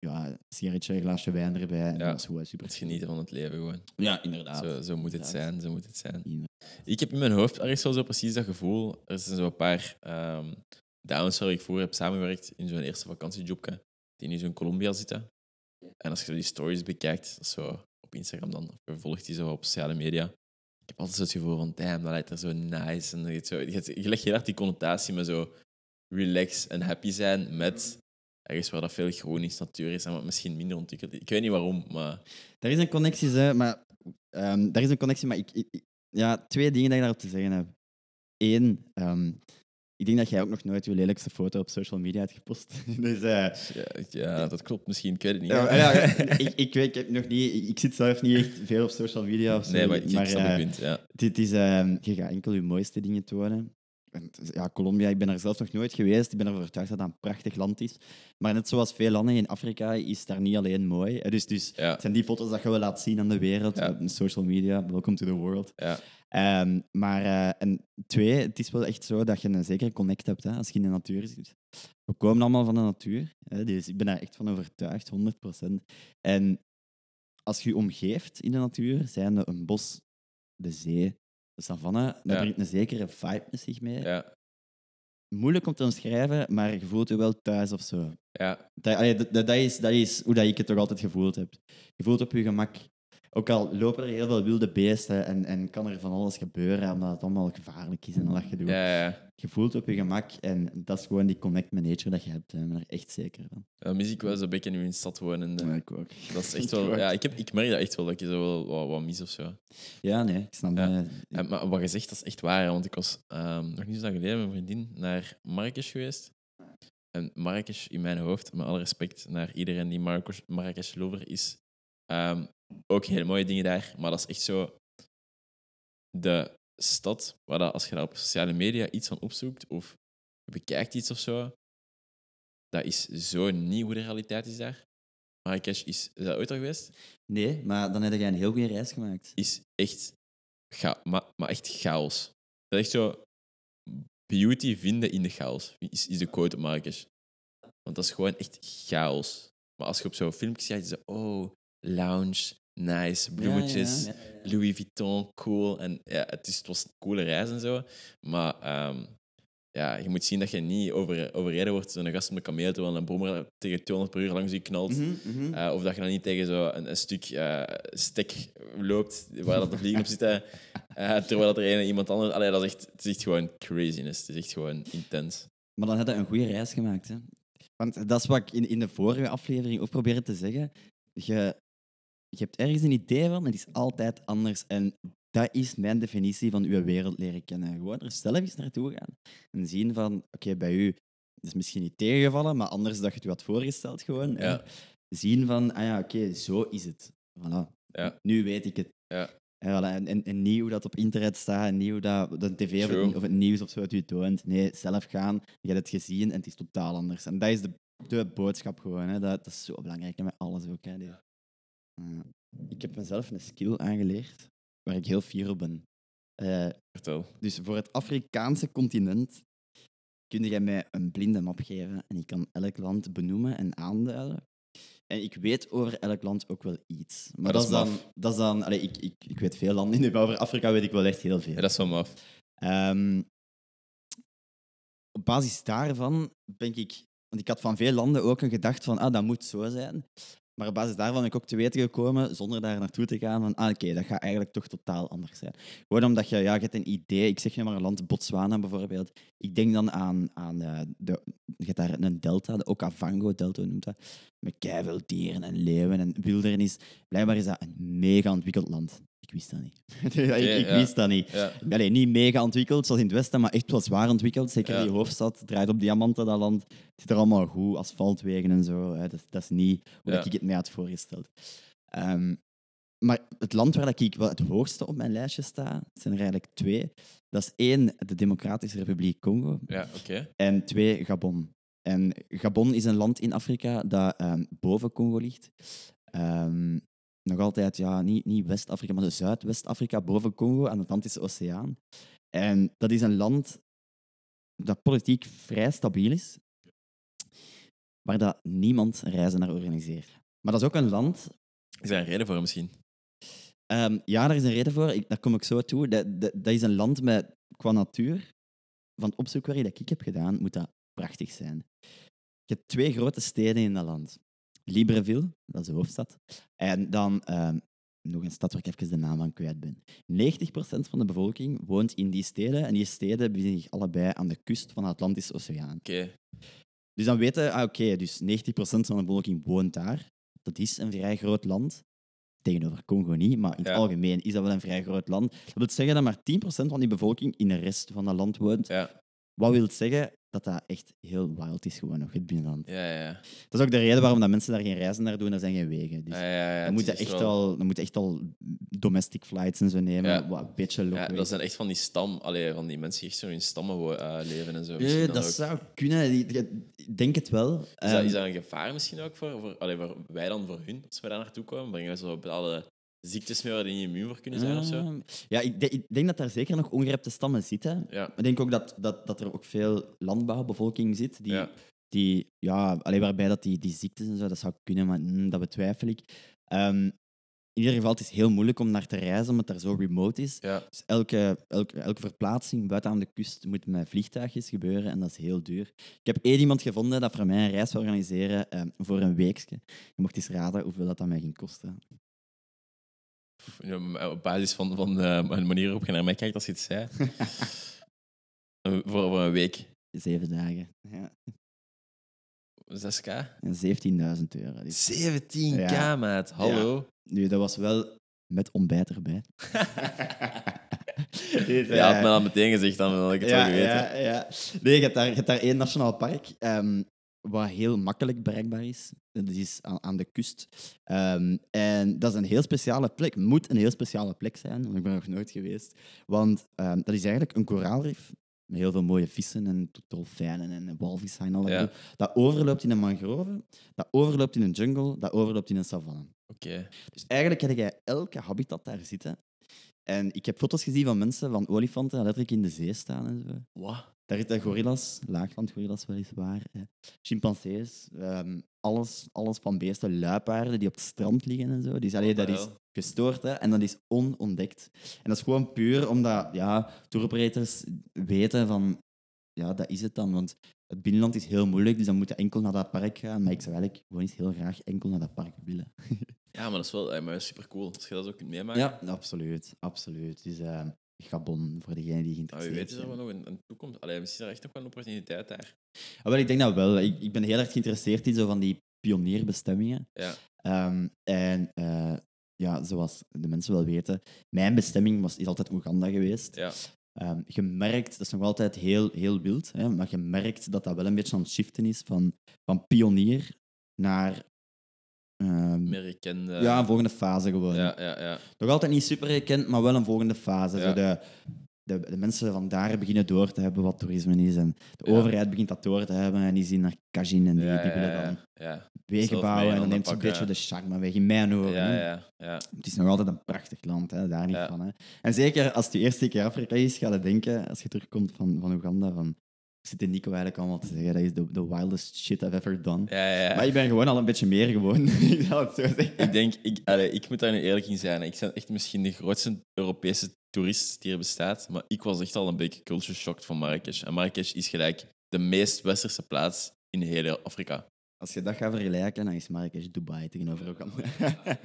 ja, een sigaretje, een glaasje wijn erbij. En Ja. dat super. Het genieten van het leven gewoon. Ja, inderdaad. Zo, zo moet het Inderdaad. zijn, zo moet het zijn. Inderdaad. Ik heb in mijn hoofd ergens wel zo precies dat gevoel. Er zijn zo een paar ehm dames waar ik voor heb samengewerkt in zo'n eerste vakantiejobje, die nu zo in Colombia zitten. En als je die stories bekijkt, dat is zo op Instagram dan, of volgt die zo op sociale media, ik heb altijd het gevoel van, damn, dat lijkt er zo nice. En je, zo, legt heel erg die connotatie met zo relax en happy zijn met ergens waar dat veel is, natuur is en wat misschien minder ontwikkeld is. Ik weet niet waarom, maar Er is een connectie, hè, maar ehm er is een connectie, maar ik- ja, twee dingen dat ik daarop te zeggen heb. Eén, ehm, ik denk dat jij ook nog nooit je lelijkste foto op social media hebt gepost. dus, eh, ja, dat klopt misschien, ik weet het niet. ja, ja, ik, ik weet, ik heb nog niet, ik, zit zelf niet echt veel op social media of zo. nee, maar ik, ik snap eh, het punt, ja. dit is, ehm, je gaat enkel je mooiste dingen tonen. En, Ja, Colombia, ik ben er zelf nog nooit geweest. Ik ben ervan overtuigd dat dat een prachtig land is. Maar net zoals veel landen in Afrika is daar niet alleen mooi. Dus, dus het zijn die foto's dat je wil laten zien aan de wereld, op social media. Welcome to the world. Ja. Ehm, maar eh, en twee, het is wel echt zo dat je een zekere connect hebt hè, als je in de natuur zit. We komen allemaal van de natuur, hè, dus ik ben daar echt van overtuigd, 100%. En als je je omgeeft in de natuur, zijn er een bos, de zee, de savanne, dat Ja. brengt een zekere vibe met zich mee. Ja, Moeilijk om te omschrijven, maar je voelt je wel thuis of zo. ja, Dat, allee, dat, dat, dat is, dat is hoe dat ik het toch altijd gevoeld heb. Je voelt op je gemak. Ook al lopen er heel veel wilde beesten en, en kan er van alles gebeuren, omdat het allemaal gevaarlijk is en al dat gedoe. ja, ja. Je voelt op je gemak en dat is gewoon die connect met nature dat je hebt. Ik ben er echt zeker van. Mis ik wel zo'n beetje nu in de stad wonen. ik ook. Dat is echt wel... Ja, ik, heb, ik merk dat echt wel, dat ik zo wel wat, wat mis of zo. Ja, nee, ik snap Ja. En, maar wat je zegt, dat is echt waar. Want ik was ehm, nog niet zo lang geleden met mijn vriendin naar Marrakesh geweest. En Marrakesh, in mijn hoofd, met alle respect naar iedereen die Marrakesh, Marrakesh lover is, ehm, ook hele mooie dingen daar. Maar dat is echt zo de stad waar dat, als je daar op sociale media iets van opzoekt of je bekijkt iets of zo, dat is zo niet hoe de realiteit is daar. Marrakesh is, is dat ooit al geweest? Nee, maar dan heb jij een heel goede reis gemaakt. is echt, cha maar, maar echt chaos. Dat is echt zo beauty vinden in de chaos, is, is de quote op Marrakesh. Want dat is gewoon echt chaos. Maar als je op zo'n filmpje kijkt, is zo, oh, lounge, nice, bloemetjes, Ja, ja, ja. Louis Vuitton, cool. En ja, het, is, het was een coole reis en zo. Maar ehm, ja, je moet zien dat je niet over, overreden wordt door een gast met een kameel terwijl een brommer tegen 200 per uur langs je knalt. Mhm, mhm. Eh, of dat je dan niet tegen zo een, een stuk eh, stek loopt waar dat de vliegen op zitten. eh, terwijl dat er een, iemand anders... Allee, dat is echt, het is echt gewoon craziness. Het is echt gewoon intens. Maar dan heb je een goede reis gemaakt. Hè? Want dat is wat ik in, in de vorige aflevering ook probeerde te zeggen. Je, je hebt ergens een idee van, het is altijd anders. En dat is mijn definitie van uw wereld leren kennen. Gewoon er zelf eens naartoe gaan. En zien van, oké, bij u is misschien niet tegengevallen, maar anders dat je het u had voorgesteld gewoon. Ja. Zien van, ah ja, oké, zo is het. Voilà. Ja. Nu weet ik het. Ja. En, voilà, en, en, en niet hoe dat op internet staat, en niet hoe dat de tv of het, of het nieuws of zo het u toont. Nee, zelf gaan. Je hebt het gezien en het is totaal anders. En dat is de, de boodschap gewoon. Hè. Dat, dat is zo belangrijk hè, met alles ook. Hè. Ja. ik heb mezelf een skill aangeleerd waar ik heel fier op ben. Eh, Vertel. dus voor het Afrikaanse continent kun je mij een blinde map geven en ik kan elk land benoemen en aanduiden. En ik weet over elk land ook wel iets. Maar, Maar dat, is dan... maf. Dat is dan allee, ik, ik, ik weet veel landen, nu, maar over Afrika weet ik wel echt heel veel. Ja, dat is wel maf. Ehm, op basis daarvan ben ik... Want ik had van veel landen ook een gedachte van, ah, dat moet zo zijn. Maar op basis daarvan ben ik ook te weten gekomen, zonder daar naartoe te gaan, van, ah, oké, dat gaat eigenlijk toch totaal anders zijn. Gewoon omdat je, ja, je hebt een idee, ik zeg nu maar een land, Botswana bijvoorbeeld. Ik denk dan aan, aan eh, de, je hebt daar een delta, de Okavango-delta noemt dat, met keiveel dieren en leeuwen en wildernis. Blijkbaar is dat een mega ontwikkeld land. Ik wist dat niet. ik, wist dat niet. Allee, niet mega ontwikkeld zoals in het Westen, maar echt wel zwaar ontwikkeld. Zeker die hoofdstad draait op diamanten, dat land. Het zit er allemaal goed, asfaltwegen en zo. Hè. Dat, dat is niet hoe ik het mij had voorgesteld. Ehm, maar het land waar dat ik wel het hoogste op mijn lijstje sta, zijn er eigenlijk twee. Dat is één, de Democratische Republiek Congo. Ja, oké. En twee, Gabon. En Gabon is een land in Afrika dat ehm, boven Congo ligt. Ehm, nog altijd, ja, niet, niet West-Afrika, maar de Zuidwest-Afrika, boven Congo, aan de Atlantische Oceaan. En dat is een land dat politiek vrij stabiel is, waar dat niemand reizen naar organiseert. Maar dat is ook een land Is daar een reden voor misschien? Ehm, ja, daar is een reden voor. Ik, daar kom ik zo toe. Dat, dat, dat is een land met, qua natuur, van het opzoekwerk dat ik heb gedaan, moet dat prachtig zijn. Je hebt twee grote steden in dat land. Libreville, dat is de hoofdstad. En dan ehm, nog een stad waar ik even de naam aan kwijt ben. 90% van de bevolking woont in die steden. En die steden bevinden zich allebei aan de kust van de Atlantische Oceaan. Oké. Dus dan weten, ah, oké, dus 90% van de bevolking woont daar. Dat is een vrij groot land. Tegenover Congo niet, maar in het Ja. algemeen is dat wel een vrij groot land. Dat wil zeggen dat maar 10% van die bevolking in de rest van dat land woont. Ja. Wat wil zeggen dat dat echt heel wild is, gewoon nog, het binnenland. Ja, ja, ja. Dat is ook de reden waarom dat mensen daar geen reizen naar doen, er zijn geen wegen. Dus ja, ja, ja, dan, moet je echt wel- al, dan moet echt al domestic flights en zo nemen, Ja. wat een beetje Ja, local. dat zijn echt van die stam, allee, van die mensen die echt zo in stammen eh, leven en zo. Ja, dat zou kunnen. Ik- denk het wel. Is, dat, Ehm, is dat een gevaar misschien ook voor, voor, allee, voor wij dan voor hun, als we daar naartoe komen? Brengen we zo bepaalde ziektes mee waar die niet immuun voor kunnen zijn of zo? Ehm, Ja, ik, denk- ik denk dat daar zeker nog ongerepte stammen zitten. Ja, Ik denk ook dat, dat, dat er ook veel landbouwbevolking zit, die, ja. die ja, alleen waarbij dat die, die ziektes en zo, dat zou kunnen, maar mm, dat betwijfel ik. Ehm, in ieder geval, het is heel moeilijk om naar te reizen, omdat het daar zo remote is. ja. Dus elke, elke, elke verplaatsing buiten aan de kust moet met vliegtuigjes gebeuren en dat is heel duur. Ik heb één iemand gevonden dat voor mij een reis wil organiseren ehm, voor een weekje. Je mocht eens raden hoeveel dat, dat mij ging kosten. Ja, maar Op basis van, van de manier waarop je naar mij kijkt als je het zei. Voor, voor een week. Zeven dagen. Ja. 6k? En 17.000 euro. Dus, 17k, Ja. maat. Hallo? nu, dat was wel met ontbijt erbij. Je had eh, me al meteen gezegd, dan had ik het ja, wel geweten. Ja, ja. Nee, je hebt daar, je hebt daar één nationaal park, ehm, wat heel makkelijk bereikbaar is. Dat is aan, aan de kust. Ehm, en dat is een heel speciale plek. Moet een heel speciale plek zijn, want ik ben er nog nooit geweest. Want ehm, dat is eigenlijk een koraalrif met heel veel mooie vissen en dolfijnen en walvissen en al. Ja. Dat overloopt in een mangrove, dat overloopt in een jungle, dat overloopt in een savanne. Oké. Dus eigenlijk heb jij elke habitat daar zitten. En ik heb foto's gezien van mensen, van olifanten, die letterlijk in de zee staan en zo. Wat? Daar zitten gorillas, laaglandgorillas weliswaar, hè. chimpansees, ehm, alles, alles van beesten, luipaarden die op het strand liggen en zo. Dus, allee, dat is gestoord hè, en dat is onontdekt. En dat is gewoon puur omdat ja, touroperators weten van, ja, dat is het dan. Want het binnenland is heel moeilijk, dus dan moet je enkel naar dat park gaan. Maar ik zou eigenlijk gewoon eens heel graag enkel naar dat park willen. Ja, maar dat is wel maar super cool. Als je dat zo kunt meemaken. Ja, absoluut. absoluut. Dus eh, Gabon, voor degenen die Nou, wie geïnteresseerd weet is er zijn. wel nog een, een toekomst. Allee, misschien is er echt nog wel een opportuniteit daar. Ah, wel, ik denk dat wel. Ik, ik ben heel erg geïnteresseerd in zo van die pionierbestemmingen. Ja. Ehm, en eh, ja, zoals de mensen wel weten, mijn bestemming was, is altijd Oeganda geweest. Ja. Ehm, je merkt, dat is nog altijd heel, heel wild, hè, maar je merkt dat dat wel een beetje aan het shiften is van, van pionier naar ehm, Meer ja, een volgende fase gewoon. ja, ja, ja. Nog altijd niet super gekend, maar wel een volgende fase. Ja. Zo de, de, de mensen van daar beginnen door te hebben wat toerisme is. En de Ja. overheid begint dat door te hebben. En die zien naar Kajin en die, ja, die willen ja, dan ja. wegen bouwen. En dan neemt ze een beetje de charme weg. In mijn ogen. Ja, ja, ja. Het is nog altijd een prachtig land, hè, daar niet van. Hè. En zeker als het de eerste keer Afrika is, ga je denken, als je terugkomt van, van Oeganda, van... Ik zit in Nico eigenlijk allemaal te zeggen, dat is de, de wildest shit I've ever done. Ja, ja. Maar ik ben gewoon al een beetje meer gewoon. ik het zo zeggen. Ik denk, ik, allee, ik moet daar nu eerlijk in zijn. Ik ben echt misschien de grootste Europese toerist die er bestaat. Maar ik was echt al een beetje culture shocked van Marrakesh. En Marrakesh is gelijk de meest westerse plaats in heel Afrika. Als je dat gaat vergelijken, dan is Marrakesh Dubai tegenover Oeganda.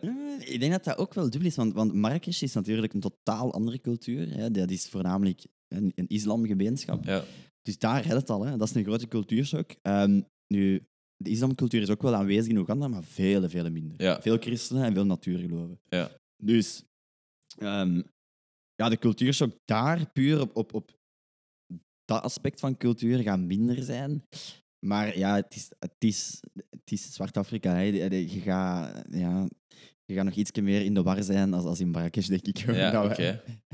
Eh, Ik denk dat dat ook wel dubbel is, want, want Marrakesh is natuurlijk een totaal andere cultuur. Hè. Dat is voornamelijk een, een islamgemeenschap. Ja, Dus daar redt het al. Hè. Dat is een grote cultuurshock. Ehm, nu, de islamcultuur is ook wel aanwezig in Oeganda, maar vele, vele minder. ja, Veel christenen en veel natuurgeloven. ja. Dus ehm, ja, de cultuurshock daar, puur op, op, op dat aspect van cultuur, gaat minder zijn. Maar ja, het is, het is, het is Zwart-Afrika. je gaat, ja, je gaat nog iets meer in de war zijn als, als in Marrakesh, denk ik. Ja,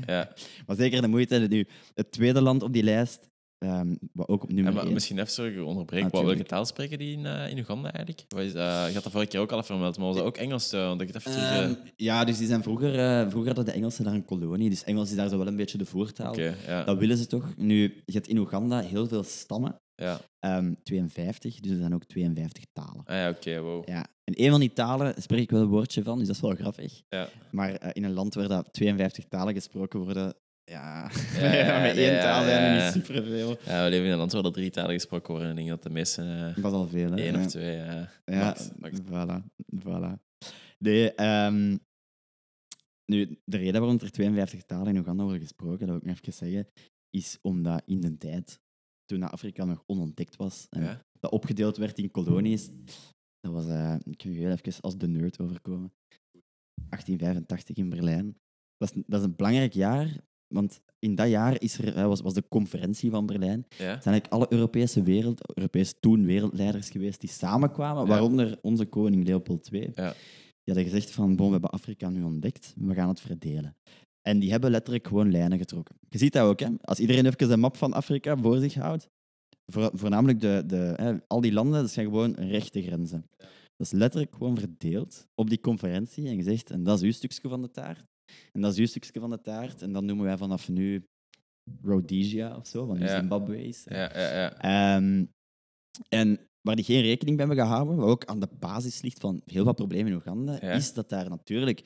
Ja. Maar zeker de moeite. Nu, het tweede land op die lijst, ehm, wat ook op nummer maar misschien even sorry, ik onderbreek. Ah, Wat, welke taal spreken die in, eh, in Uganda eigenlijk? Wat is, eh, je had dat vorige keer ook al vermeld, maar was dat ook Engels? eh, want ik het even terug... eh, Ehm, ja, dus die zijn vroeger, vroeger hadden de Engelsen daar een kolonie. Dus Engels is daar zo wel een beetje de voertaal. Oké, ja. Dat willen ze toch. Nu, je hebt in Oeganda heel veel stammen. Ja. Ehm 52, dus er zijn ook 52 talen. Ah ja, oké, wow. Ja. En een van die talen spreek ik wel een woordje van, dus dat is wel grappig. Ja. Maar eh, in een land waar dat 52 talen gesproken worden, ja, Ja, ja, met één ja, taal zijn ja, er ja. niet superveel. Ja, we leven in een land waar er drie talen gesproken worden. En ik denk dat de meeste eh, Dat is al veel, hè? Ja. of twee... Ja, max, max. voilà. voilà. Nee, ehm, nu, de reden waarom er 52 talen in Oeganda worden gesproken, dat wil ik nog even zeggen, is omdat in de tijd, toen Afrika nog onontdekt was, en Ja? dat opgedeeld werd in kolonies, dat was, eh, ik kan je heel even als de nerd overkomen, 1885 in Berlijn. Dat is, dat is een belangrijk jaar, want in dat jaar is er, eh, was, was de conferentie van Berlijn Ja? zijn eigenlijk alle Europese wereld, Europees toen wereldleiders geweest die samenkwamen, Ja. waaronder onze koning Leopold II. Ja. Die hadden gezegd van, bon, we hebben Afrika nu ontdekt, we gaan het verdelen. En die hebben letterlijk gewoon lijnen getrokken. Je ziet dat ook, hè? als iedereen even een map van Afrika voor zich houdt, voor, voornamelijk de, de, hè, al die landen, dat zijn gewoon rechte grenzen. Dat is letterlijk gewoon verdeeld op die conferentie en gezegd, en dat is uw stukje van de taart, en dat is uw stukje van de taart, en dat noemen wij vanaf nu Rhodesia of zo, van de Ja. Zimbabwe's. Ja, ja, ja. Ehm, en waar die geen rekening mee hebben gehouden, wat ook aan de basis ligt van heel wat problemen in Oeganda, is dat daar natuurlijk...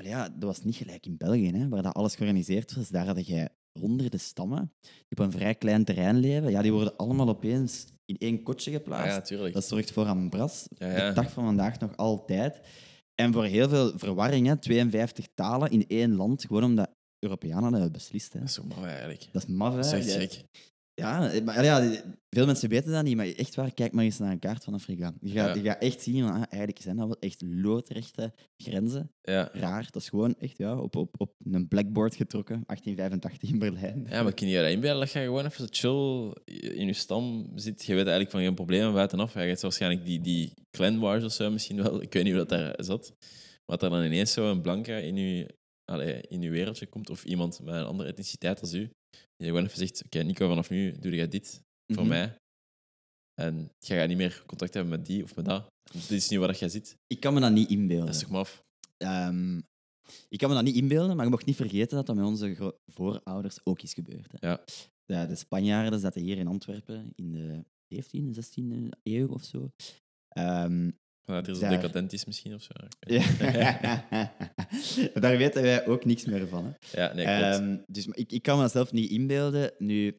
Allee, ja, dat was niet gelijk in België, hè, waar dat alles georganiseerd was. Daar had je honderden stammen die op een vrij klein terrein leven. Ja, die worden allemaal opeens in één kotje geplaatst. ja. Dat zorgt voor ambras. Ja, ja. De dag van vandaag nog altijd. En voor heel veel verwarring, hè, 52 talen in één land, gewoon omdat Europeanen dat hebben beslist. Hè. Dat is zo maf eigenlijk. Dat is maf, hè. Dat is echt gek. Ja, maar ja, veel mensen weten dat niet, maar echt waar, kijk maar eens naar een kaart van Afrika. Je gaat, Ja. je gaat echt zien, ah, eigenlijk zijn dat wel echt loodrechte grenzen. Ja. Raar, dat is gewoon echt ja, op, op, op een blackboard getrokken, 1885 in Berlijn. Ja, maar kun je je inbeelden dat je gewoon even zo chill in je stam zit? Je weet eigenlijk van geen problemen buitenaf. Je hebt waarschijnlijk die, die clan wars of zo misschien wel. Ik weet niet hoe dat daar zat. Maar dat er dan ineens zo een blanke in je, allee, in uw wereldje komt of iemand met een andere etniciteit als u. Die gewoon even zegt, oké Nico, vanaf nu doe jij dit voor Mhm. mij. En je gaat niet meer contact hebben met die of met dat. Dit is nu waar dat jij zit. Ik kan me dat niet inbeelden. Dat is toch maf? Ehm, ik kan me dat niet inbeelden, maar je mag niet vergeten dat dat met onze voorouders ook is gebeurd. Hè. Ja. De, de Spanjaarden zaten hier in Antwerpen in de 17e, 16e eeuw of zo. Ehm, Dat er zo Daar. decadent is misschien of zo. Ja. Daar weten wij ook niks meer van. Hè. ja, nee, klopt. Ehm, dus ik, ik kan mezelf niet inbeelden. Nu,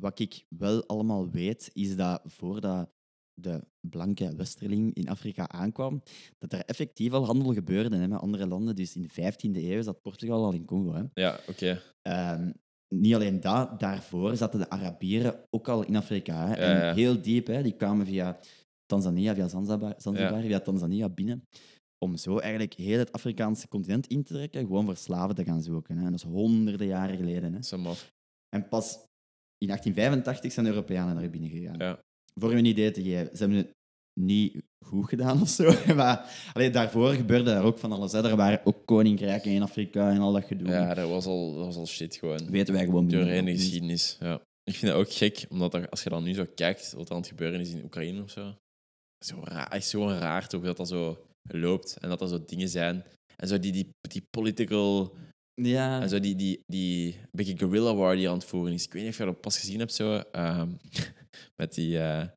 wat ik wel allemaal weet, is dat voordat de blanke westerling in Afrika aankwam, dat er effectief al handel gebeurde hè, met andere landen. Dus in de 15e eeuw zat Portugal al in Congo. Hè. ja, oké. Ehm, niet alleen dat, daarvoor zaten de Arabieren ook al in Afrika. Hè. Ja, En ja. heel diep, hè. die kwamen via Tanzania, via Zanzibar, Zanzibar Ja. via Tanzania binnen. Om zo eigenlijk heel het Afrikaanse continent in te trekken, gewoon voor slaven te gaan zoeken. Hè. En dat is honderden jaren geleden. Hè. Maf. En pas in 1885 zijn de Europeanen daar binnen gegaan. Ja. Voor je een idee te geven, ze hebben het niet goed gedaan of zo. Maar allee, daarvoor gebeurde daar ook van alles. Hè. Er waren ook koninkrijken in Afrika en al dat gedoe. Ja, dat was al, dat was al shit gewoon. Weten wij gewoon Doorheen de geschiedenis. Ja. Ik vind dat ook gek, omdat dat- als je dan nu zo kijkt wat er aan het gebeuren is in Oekraïne of zo. Zo raar, is zo raar toch dat dat zo loopt en dat er zo dingen zijn. En zo die, die, die political. Ja. En zo die, die, die beetje guerrilla war die aan het voeren is. Ik weet niet of je dat pas gezien hebt zo. ehm, met die. eh,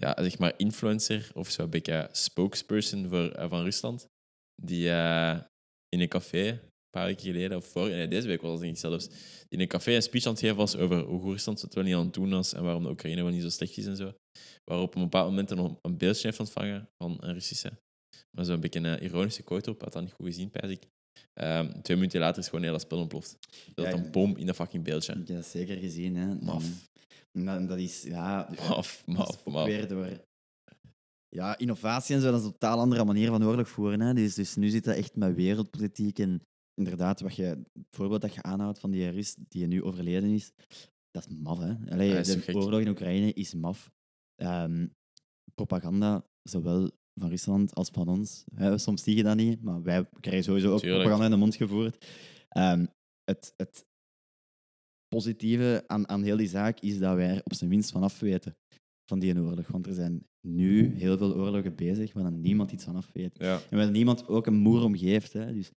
ja, zeg maar influencer of zo, een beetje spokesperson voor, eh, van Rusland. Die eh, in een café, een paar weken geleden, of voor, nee, deze week was het denk ik zelfs, die in een café een speech aan het geven was over hoe Rusland het wel niet aan het doen was en waarom de Oekraïne wel niet zo slecht is en zo. Waarop op een bepaald moment een, een beeldje heeft ontvangen van een Russische. Maar zo'n beetje een ironische quote op, had dat niet goed gezien, pijs ik. Ehm, twee minuten later is gewoon heel dat spel ontploft. Dat Ja, een bom in dat fucking beeldje. Ik heb dat zeker gezien. Hè. Maf. En dat, is, ja... Maf, maf, maf. weer door Ja, innovatie en zo, dat is een totaal andere manier van oorlog voeren. Hè. Dus, dus nu zit dat echt met wereldpolitiek en inderdaad, wat je, het voorbeeld dat je aanhoudt van die Rus die nu overleden is, dat is maf. Hè. Allee, Ja, is de oorlog in Oekraïne is maf. Ehm, propaganda, zowel van Rusland als van ons. Hè. Soms zie je dat niet, maar wij krijgen sowieso ook Tuurlijk. propaganda in de mond gevoerd. Ehm, het, het positieve aan, aan heel die zaak is dat wij er op zijn minst vanaf weten van die oorlog. Want er zijn nu heel veel oorlogen bezig waar dan niemand iets van af weet. Ja. En waar niemand ook een moer om geeft. Hè. Dus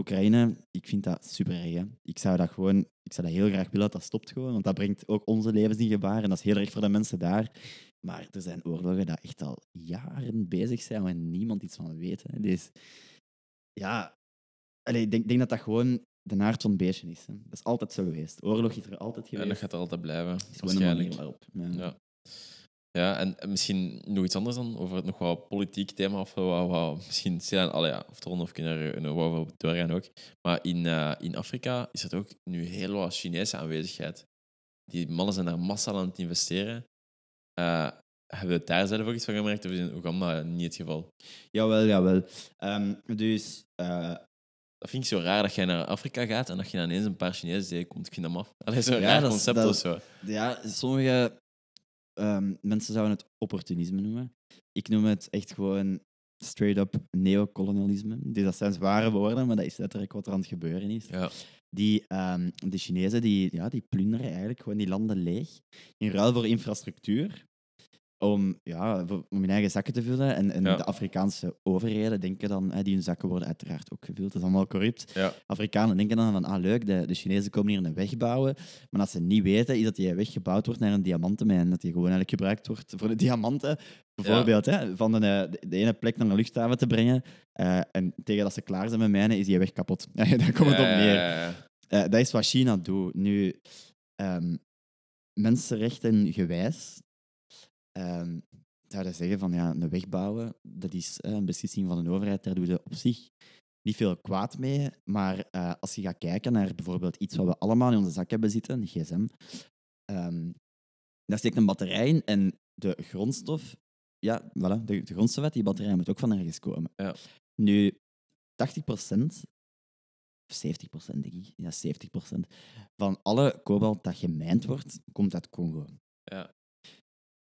Oekraïne, ik vind dat super erg. Hè. Ik zou dat gewoon, ik zou dat heel graag willen dat dat stopt gewoon, want dat brengt ook onze levens in gevaar en dat is heel erg voor de mensen daar. Maar er zijn oorlogen die echt al jaren bezig zijn waar niemand iets van weet. Hè. Dus ja, ik denk, denk dat dat gewoon de aard van beestje is. Hè. Dat is altijd zo geweest. Oorlog is er altijd En geweest. dat gaat er altijd blijven, is waarschijnlijk. waarop. Ja. Ja. Ja, en en misschien nog iets anders dan, over het nog wat politiek thema, of wat, wat misschien stilaan, allee, ja, of erom of er wel op doorgaan ook. Maar in, eh, in Afrika is er ook nu heel wat Chinese aanwezigheid. Die mannen zijn daar massaal aan het investeren. Eh, hebben we het daar zelf ook iets van gemerkt, of is in Oeganda niet het geval? Jawel, jawel. Ehm, dus eh, Dat vind ik zo raar dat jij naar Afrika gaat en dat je dan ineens een paar Chinezen tegenkomt. Ik vind dat maf. Allee, zo'n Ja, raar dat is- concept dat- of zo. Ja, sommige ehm, mensen zouden het opportunisme noemen. Ik noem het echt gewoon straight-up neocolonialisme. Dus dat zijn zware woorden, maar dat is letterlijk wat er aan het gebeuren is. Ja. Die, ehm, de Chinezen die, ja, die plunderen eigenlijk gewoon die landen leeg in ruil voor infrastructuur. Om, ja, om hun eigen zakken te vullen. En, en Ja. de Afrikaanse overheden denken dan, hè, die hun zakken worden uiteraard ook gevuld. Dat is allemaal corrupt. Ja. Afrikanen denken dan van, ah leuk, de, de Chinezen komen hier een weg bouwen. Maar wat ze niet weten, is dat die weg gebouwd wordt naar een diamantenmijn. Dat die gewoon eigenlijk gebruikt wordt voor de diamanten. Bijvoorbeeld, hè, van de, de, de ene plek naar een luchthaven te brengen. Eh, en tegen dat ze klaar zijn met mijnen, is die weg kapot. Daar komt het op neer. Eh, dat is wat China doet. Nu, ehm, mensenrechten gewijs ehm, zouden zeggen van ja, een weg bouwen, dat is eh, een beslissing van een overheid, daar doe je op zich niet veel kwaad mee. Maar eh, als je gaat kijken naar bijvoorbeeld iets wat we allemaal in onze zak hebben zitten, een gsm, ehm, daar steekt een batterij in en de grondstof, ja, voilà, de, de grondstof uit die batterij moet ook van ergens komen. Ja. Nu, 80% of 70% denk ik, ja, 70% van alle kobalt dat gemijnd wordt, komt uit Congo. Ja.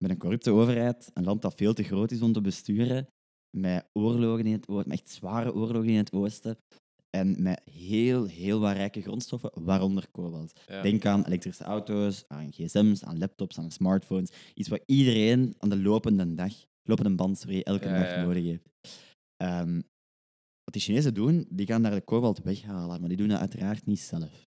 Met een corrupte overheid, een land dat veel te groot is om te besturen, met oorlogen in het oosten, met echt zware oorlogen in het oosten, en met heel, heel wat rijke grondstoffen, waaronder kobalt. Ja. Denk aan elektrische auto's, aan gsm's, aan laptops, aan smartphones. Iets wat iedereen aan de lopende dag, lopende band, sorry, elke Ja, dag ja. nodig heeft. Ehm, wat die Chinezen doen, die gaan daar de kobalt weghalen, maar die doen dat uiteraard niet zelf.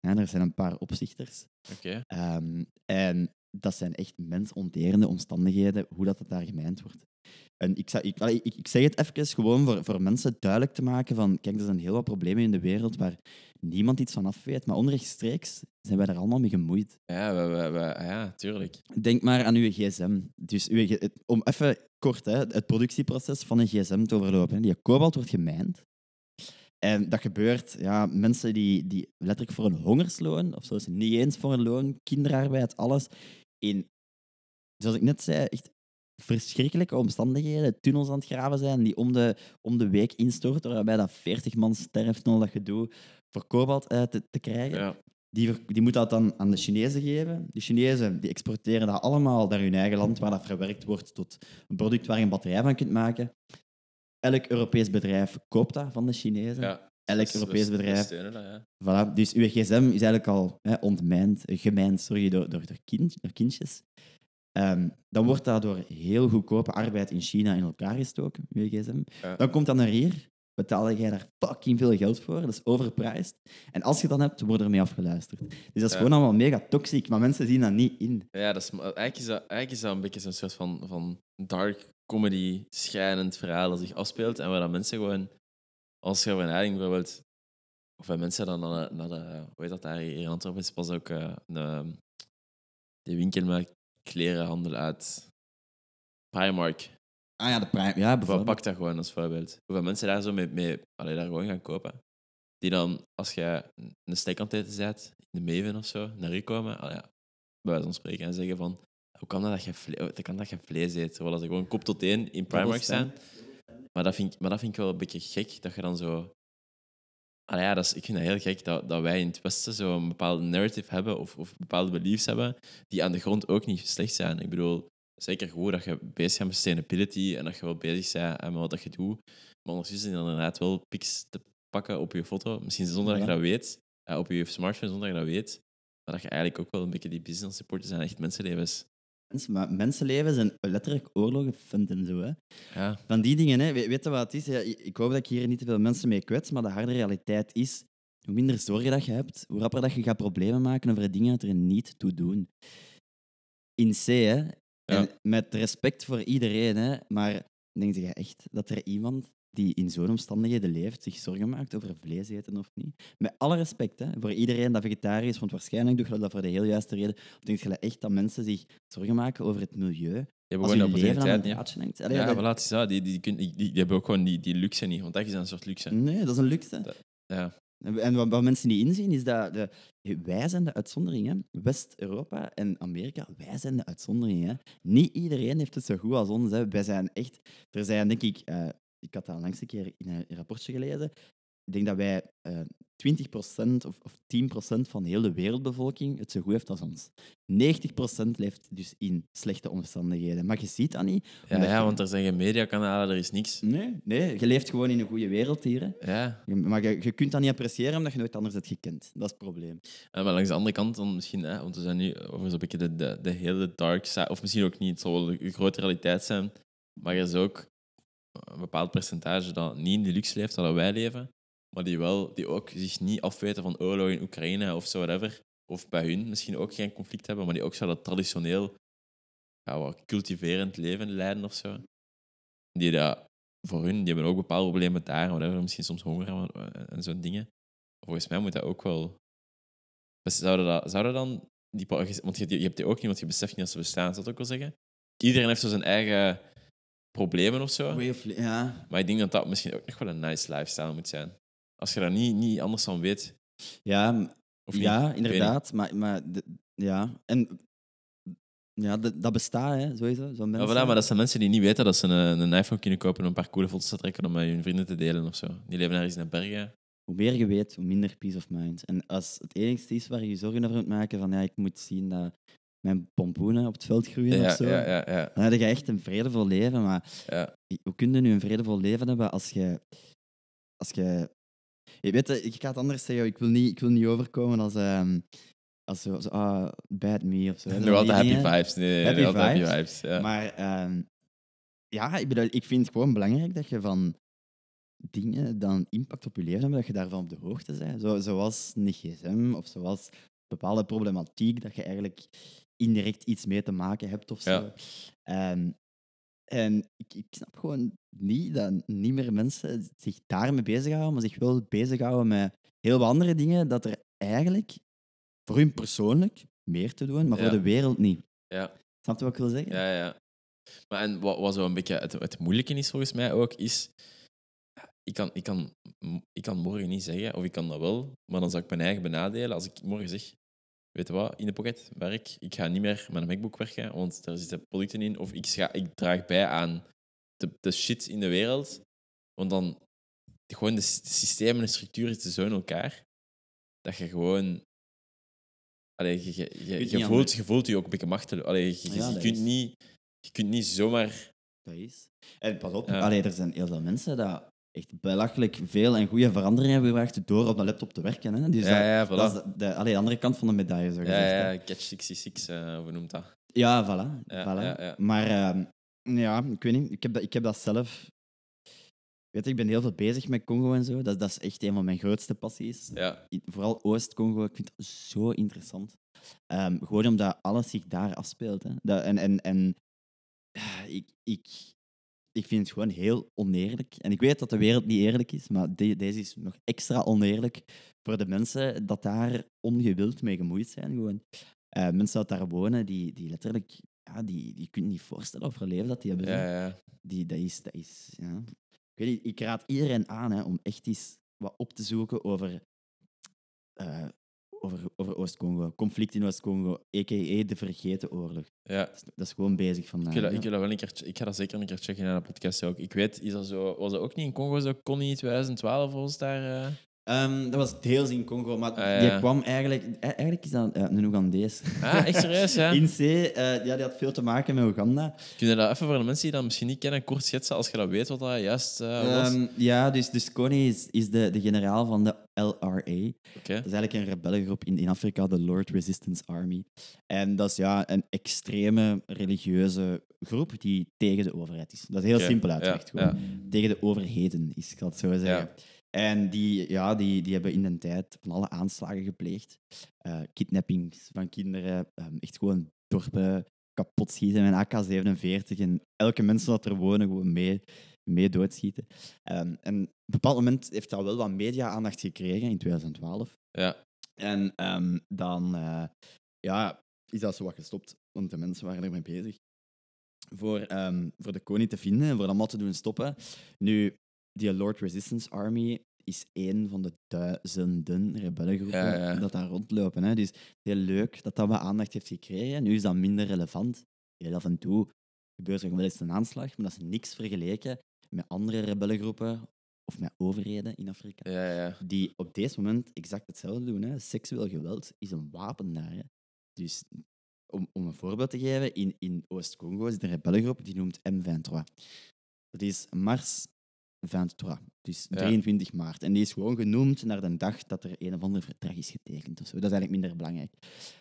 Er zijn een paar opzichters. Oké. Ehm, en dat zijn echt mensonterende omstandigheden, hoe dat, het daar gemijnd wordt. En ik, zou- ik, ik, ik zeg het even gewoon voor, voor mensen duidelijk te maken van, kijk, er zijn heel wat problemen in de wereld waar niemand iets van af weet, maar onrechtstreeks zijn wij daar allemaal mee gemoeid. Ja, we, we, we- ja, tuurlijk. Denk maar aan uw gsm. Dus uw, om even kort hè, het productieproces van een gsm te overlopen. Die kobalt wordt gemijnd. En dat gebeurt, ja, mensen die, die letterlijk voor een hongersloon, of zelfs niet eens voor een loon, kinderarbeid, alles, in, zoals ik net zei, echt verschrikkelijke omstandigheden, tunnels aan het graven zijn die om de, om de week instorten, waarbij dat 40 man sterft en al dat gedoe, voor kobalt eh, te, te krijgen. Ja. Die, die moet dat dan aan de Chinezen geven. Die Chinezen die exporteren dat allemaal naar hun eigen land, waar dat verwerkt wordt tot een product waar je een batterij van kunt maken. Elk Europees bedrijf koopt dat van de Chinezen. ja. Elk Dus Europees bedrijf. steunen dat, ja. Voilà. Dus uw gsm is eigenlijk al hè, ontmijnd, gemijnd sorry, door, door, door, kind, door kindjes. Ehm, dan wordt dat door heel goedkope arbeid in China in elkaar gestoken, uw gsm. Ja. Dan komt dat naar hier, betaal jij daar fucking veel geld voor, dat is overprijsd. En als je dat hebt, wordt er mee afgeluisterd. Dus dat is Ja. gewoon allemaal mega toxic, maar mensen zien dat niet in. Ja, dat is, maar eigenlijk, is dat, eigenlijk is dat een beetje zo'n soort van, van dark comedy, schrijnend verhaal dat zich afspeelt. En waar dat mensen gewoon, als je nadenkt, bijvoorbeeld, of wij mensen dan naar de, naar de hoe heet dat daar hier in Antwerpen, is pas ook eh, een, die winkel met klerenhandel uit Primark. Ah ja, de prime. Ja, Bijvoorbeeld, pak dat gewoon als voorbeeld. Hoeveel mensen daar zo mee, mee allee, daar gewoon gaan kopen. Die dan, als je een steak aan het eten bent, in de Maven of zo, naar u komen, allee, ja, bij wijze van spreken, en zeggen van hoe kan dat dat je, vle- hoe kan dat je vlees eet? Terwijl ze gewoon kop tot één in Primark staan. staan. Maar dat, vind ik, maar dat vind ik wel een beetje gek, dat je dan zo... Ah ja, dat is, ik vind dat heel gek dat, dat wij in het Westen zo een bepaalde narrative hebben of, of bepaalde beliefs hebben die aan de grond ook niet slecht zijn. Ik bedoel, zeker goed dat je bezig bent met sustainability en dat je wel bezig bent met wat je doet. Maar ondertussen er inderdaad wel pics te pakken op je foto. Misschien zonder dat je dat weet, eh, op je smartphone zonder dat je dat weet. Maar dat je eigenlijk ook wel een beetje die business supporters zijn, echt mensenlevens. Mensen, maar mensenlevens en letterlijk oorlogen vindt en zo. Hè. Ja, Van die dingen, hè. We- weet je wat het is? Ja, ik ik hoop dat ik hier niet te veel mensen mee kwets, maar de harde realiteit is, hoe minder zorgen dat je hebt, hoe rapper dat je gaat problemen maken over dingen dat er niet toe doen. In C, hè. En met respect voor iedereen, hè. Maar denk je echt dat er iemand die in zo'n omstandigheden leeft, zich zorgen maakt over vlees eten of niet? Met alle respect hè, voor iedereen dat vegetarisch is, want waarschijnlijk doe je dat voor de heel juiste reden. Of denk je echt dat mensen zich zorgen maken over het milieu? je Als gewoon je leven aan een opportuniteit niet. draadje hangt. Allee, Ja, dat- maar laat. Die, die, die, die, die hebben ook gewoon die, die luxe niet, want dat is een soort luxe. Nee, dat is een luxe. Dat- Ja, En wat, wat mensen niet inzien, is dat de, wij zijn de uitzondering. West-Europa en Amerika, wij zijn de uitzondering. Hè. Niet iedereen heeft het zo goed als ons. Hè. Wij zijn echt... Er zijn, denk ik... eh, ik had dat langs een keer in een rapportje gelezen. Ik denk dat wij eh 20% of, of 10% van heel de wereldbevolking het zo goed heeft als ons. 90% leeft dus in slechte omstandigheden. Maar je ziet dat niet. ja, ja je- want er zijn geen mediakanalen, er is niks. Nee, nee, je leeft gewoon in een goede wereld hier. Hè. Ja, Maar je, je kunt dat niet appreciëren omdat je nooit anders hebt gekend. Dat is het probleem. Ja, maar langs de andere kant dan misschien, hè, want we zijn nu over zo'n beetje de, de, de hele dark side, of misschien ook niet, het zal grote realiteit zijn, maar er is ook een bepaald percentage dat niet in de luxe leeft dat wij leven, maar die, wel, die ook zich niet afweten van oorlog in Oekraïne of zo, whatever, of bij hun misschien ook geen conflict hebben, maar die ook zo dat traditioneel ja, wat cultiverend leven leiden of zo. Die dat voor hun, die hebben ook bepaalde problemen daar, whatever, misschien soms honger en, en zo'n dingen. Volgens mij moet dat ook wel dus zouden, dat, zouden dan die want je, je hebt die ook niet, want je beseft niet dat ze bestaan, zou dat ook wel zeggen? Iedereen heeft zo zijn eigen problemen of zo. Of ja, Maar ik denk dat dat misschien ook nog wel een nice lifestyle moet zijn. Als je daar niet, niet anders van weet. ja, Of ja inderdaad. Maar, maar de- ja, en ja, dat, dat bestaat, hè, sowieso. Niet. mensen. Ja, voilà, maar dat zijn mensen die niet weten dat ze een, een iPhone kunnen kopen om een paar coole foto's te trekken om met hun vrienden te delen of zo. Die leven ergens in de bergen. Hoe meer je weet, hoe minder peace of mind. En als het enigste is waar je je zorgen over moet maken, van ja, ik moet zien dat mijn pompoenen op het veld groeien Ja, of zo, ja, ja, ja, dan heb je echt een vredevol leven. Maar ja. hoe kun je nu een vredevol leven hebben als je... Als je, je weet, ik ga het anders zeggen. Ik wil niet, ik wil niet overkomen als... ehm als zo, zo, ah, bad me of zo. Nog altijd happy dingen. vibes. Nee, Happy happy vibes. Ja. Maar ehm, ja, ik, bedoel, ik vind het gewoon belangrijk dat je van dingen dan impact op je leven hebben, dat je daarvan op de hoogte bent. Zo, zoals een gsm of zoals bepaalde problematiek, dat je eigenlijk indirect iets mee te maken hebt of zo. Ja. Ehm, en ik, ik snap gewoon niet dat niet meer mensen zich daarmee bezighouden, maar zich wel bezighouden met heel wat andere dingen, dat er eigenlijk voor hun persoonlijk meer te doen, maar Ja. voor de wereld niet. Ja. Snap je wat ik wil zeggen? Ja, ja. Maar en wat, wat zo een beetje het, het moeilijke is volgens mij ook, is... Ik kan, ik, kan, ik kan morgen niet zeggen, of ik kan dat wel, maar dan zou ik mijn eigen benadelen. Als ik morgen zeg, weet je wat, in de pocket werk, ik ga niet meer met een MacBook werken, want daar zitten producten in, of ik, ga, ik draag bij aan de, de shit in de wereld, want dan... Gewoon de, systemen en de structuur zitten zo in elkaar, dat je gewoon... Allee, je, je, je, voelt, je voelt je ook een beetje machteloos. Allee, je, Ja, kunt is- niet, je kunt niet zomaar... Dat is. En pas op, Ja. allee, er zijn heel veel mensen dat echt belachelijk veel en goede veranderingen hebben gebracht door op de laptop te werken. Hè. Dus Ja, dat, ja, voilà. dat is de, de, allee, de andere kant van de medaille, zo Ja, gezegd. hè. ja, Catch 66, eh hoe noemt dat? Ja, voilà. Ja, voilà. ja, ja. Maar ehm, ja, ik weet niet. Ik heb dat, ik heb dat zelf... Weet je, ik ben heel veel bezig met Congo en zo. Dat, dat is echt een van mijn grootste passies. Ja, Vooral Oost-Congo. Ik vind het zo interessant. Ehm, gewoon omdat alles zich daar afspeelt. Hè. Dat, en en, en ik, ik, ik vind het gewoon heel oneerlijk. En ik weet dat de wereld niet eerlijk is, maar de- deze is nog extra oneerlijk voor de mensen dat daar ongewild mee gemoeid zijn. Gewoon. Eh, mensen dat daar wonen, die, die letterlijk... Ja, die, die kun je niet voorstellen of leven dat die hebben. ja, ja. Die, dat is... Dat is ja. ik, weet niet, ik raad iedereen aan hè, om echt eens wat op te zoeken over... eh, over, over Oost-Congo. Conflict in Oost-Congo, a.k.a. de vergeten oorlog. Ja. Dat is, dat is gewoon bezig vandaag. Ik wil, ik, wil dat wel een keer, ik ga dat zeker een keer checken in de podcast ook. Ik weet, is dat zo, was dat ook niet in Congo zo? Connie 2012 was daar. eh? Ehm, dat was deels in Congo, maar Ah, ja. die kwam eigenlijk... e- Eigenlijk is dat ja, een Oegandees. Ah, echt serieus, ja? In C, eh, ja, die had veel te maken met Oeganda. Kun je dat even voor de mensen die dat misschien niet kennen, kort schetsen als je dat weet wat dat juist eh, was? Ehm, ja, dus, dus Coney is, is de, de generaal van de LRA. Oké. Dat is eigenlijk een rebellengroep in, in Afrika, de Lord Resistance Army. En dat is ja, een extreme religieuze groep die tegen de overheid is. Dat is heel simpel uitgelegd. ja, gewoon. Tegen de overheden is, ik zal het zo zeggen. En die, ja, die, die hebben in de tijd van alle aanslagen gepleegd. Eh, kidnappings van kinderen, ehm, echt gewoon dorpen kapot schieten met een AK-47 en elke mens dat er wonen gewoon mee, mee doodschieten. Ehm, en op een bepaald moment heeft dat wel wat media-aandacht gekregen in 2012. Ja. En ehm, dan eh, ja, is dat zo wat gestopt, want de mensen waren ermee bezig. Voor, voor de koning te vinden en voor dat allemaal te doen stoppen. Nu, die Lord Resistance Army is één van de duizenden rebellengroepen Ja, ja. dat daar rondlopen. Hè. Dus heel leuk dat dat wat aandacht heeft gekregen. Nu is dat minder relevant. Heel af en toe gebeurt er wel eens een aanslag, maar dat is niks vergeleken met andere rebellengroepen of met overheden in Afrika Ja, ja. die op deze moment exact hetzelfde doen. Hè. Seksueel geweld is een wapen daar. Hè. Dus om, om een voorbeeld te geven, in, in Oost-Congo is er een rebellengroep die noemt M23. Dat is Mars 23, dus Ja. 23 maart. En die is gewoon genoemd naar de dag dat er een of ander verdrag is getekend. Of zo. Dat is eigenlijk minder belangrijk.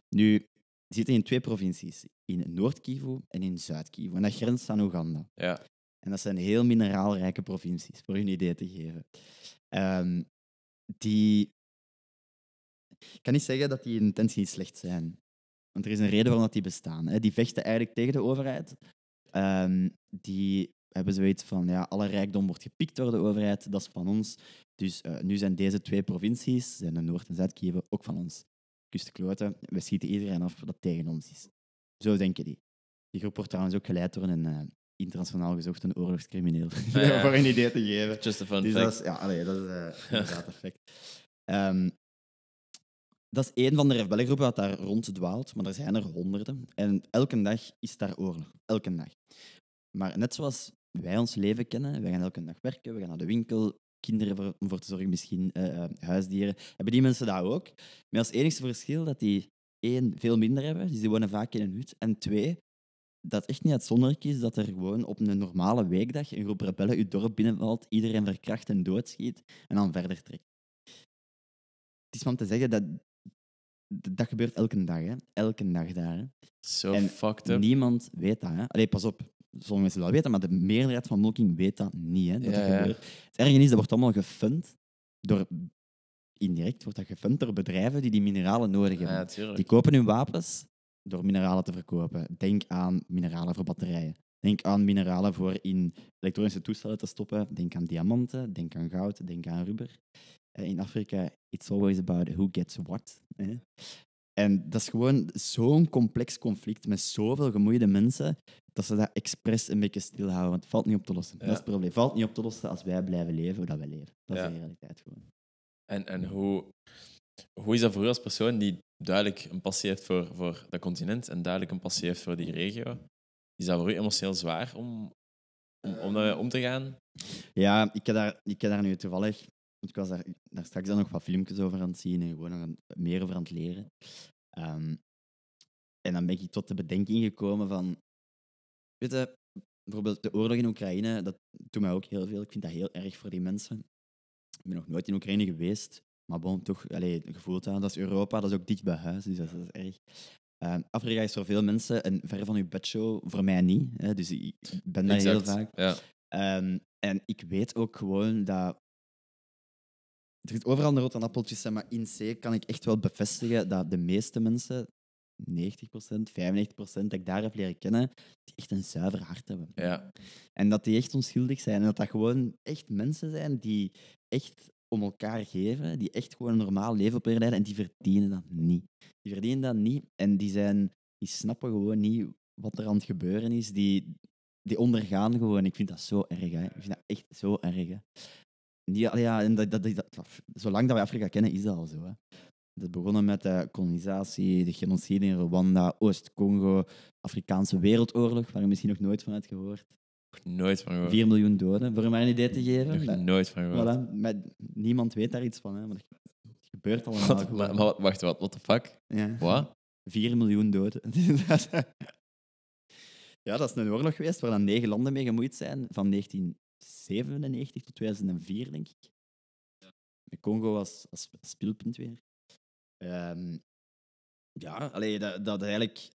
Nu, die zitten in twee provincies, in Noord-Kivu en in Zuid-Kivu. En dat grenst aan Oeganda. ja. En dat zijn heel mineraalrijke provincies, voor u een idee te geven. Ehm, die... Ik kan niet zeggen dat die intenties niet slecht zijn. Want er is een reden waarom dat die bestaan. Hè. Die vechten eigenlijk tegen de overheid. Ehm, die hebben zoiets van, ja, alle rijkdom wordt gepikt door de overheid, dat is van ons. Dus eh, nu zijn deze twee provincies, zijn de Noord- en Zuid-Kivu, ook van ons. Kuste kloten, we schieten iedereen af dat tegen ons is. Zo denken die. Die groep wordt trouwens ook geleid door een eh, internationaal gezochte oorlogscrimineel. Ah, ja. Voor een idee te geven. Just a fun Dus fact. dat is, ja, allee, dat is eh, inderdaad effect. Ehm, dat is één van de rebellengroepen dat daar ronddwaalt, maar er zijn er honderden. En elke dag is daar oorlog. Elke dag. Maar net zoals wij ons leven kennen, wij gaan elke dag werken, we gaan naar de winkel, kinderen voor, om voor te zorgen, misschien eh, eh, huisdieren, hebben die mensen dat ook. Maar als enigste verschil dat die één, veel minder hebben, dus die wonen vaak in een hut, en twee, dat het echt niet uitzonderlijk is dat er gewoon op een normale weekdag een groep rebellen uw dorp binnenvalt, iedereen verkracht en doodschiet en dan verder trekt. Het is maar om te zeggen dat dat gebeurt elke dag, hè. Elke dag daar. Zo en fucked up. Niemand weet dat. Hè. Allee, pas op. Sommige mensen dat weten, maar de meerderheid van bevolking weet dat niet. Hè, dat Ja, dat ja. gebeurt. Het erge is, dat wordt allemaal gefund door... Indirect wordt dat gefund door bedrijven die die mineralen nodig hebben. Die kopen hun wapens door mineralen te verkopen. Denk aan mineralen voor batterijen. Denk aan mineralen voor in elektronische toestellen te stoppen. Denk aan diamanten, denk aan goud, denk aan rubber. Eh, In Afrika, it's always about who gets what. hè. En dat is gewoon zo'n complex conflict met zoveel gemoeide mensen, dat ze dat expres een beetje stilhouden. Want het valt niet op te lossen. Dat is het probleem. Het valt niet op te lossen als wij blijven leven hoe dat wij leven. Dat is de realiteit gewoon. En, en hoe, hoe is dat voor u als persoon die duidelijk een passie heeft voor, voor dat continent en duidelijk een passie heeft voor die regio? Is dat voor u emotioneel zwaar om, om, om daarmee om te gaan? Ja, ik heb daar, ik heb daar nu toevallig... Want ik was daar, daar straks dan nog wat filmpjes over aan het zien en gewoon nog aan- meer over aan het leren. Ehm, en dan ben ik tot de bedenking gekomen van... Weet je, bijvoorbeeld de oorlog in Oekraïne, dat doet mij ook heel veel. Ik vind dat heel erg voor die mensen. Ik ben nog nooit in Oekraïne geweest, maar bon, toch allee, gevoeld aan. Dat is Europa, dat is ook dicht bij huis, dus dat is erg. Ehm, Afrika is voor veel mensen een ver van uw bedshow, voor mij niet. Hè, dus ik ben daar heel vaak. Ja. Ehm, en ik weet ook gewoon dat. Er zit overal een rotte appeltjes, zijn, maar in C kan ik echt wel bevestigen dat de meeste mensen, 90%, 95% dat ik daar heb leren kennen, die echt een zuiver hart hebben. Ja. En dat die echt onschuldig zijn. En dat dat gewoon echt mensen zijn die echt om elkaar geven, die echt gewoon een normaal leven op leiden en die verdienen dat niet. Die verdienen dat niet en die, zijn, die snappen gewoon niet wat er aan het gebeuren is. Die, die ondergaan gewoon. Ik vind dat zo erg. Hè. Ik vind dat echt zo erg. Hè. Allee, ja, en dat, dat, dat, dat- zolang dat wij Afrika kennen, is dat al zo. Hè. Het begonnen met de kolonisatie, de genocide in Rwanda, Oost-Congo, Afrikaanse Wereldoorlog, waar je misschien nog nooit van hebt gehoord. Nog nooit van gehoord. 4 miljoen doden, voor maar een idee te geven. Nog nooit van gehoord. voilà, met, niemand weet daar iets van, hè, maar dat gebeurt allemaal. Wat, maar, maar wacht, wat? What the fuck? Ja. Wat? 4 miljoen doden. ja, dat is een oorlog geweest waar dan negen landen mee gemoeid zijn, van 1997 tot 2004, denk ik. De Congo was als speelpunt weer. Ehm, ja, allee, dat, dat is eigenlijk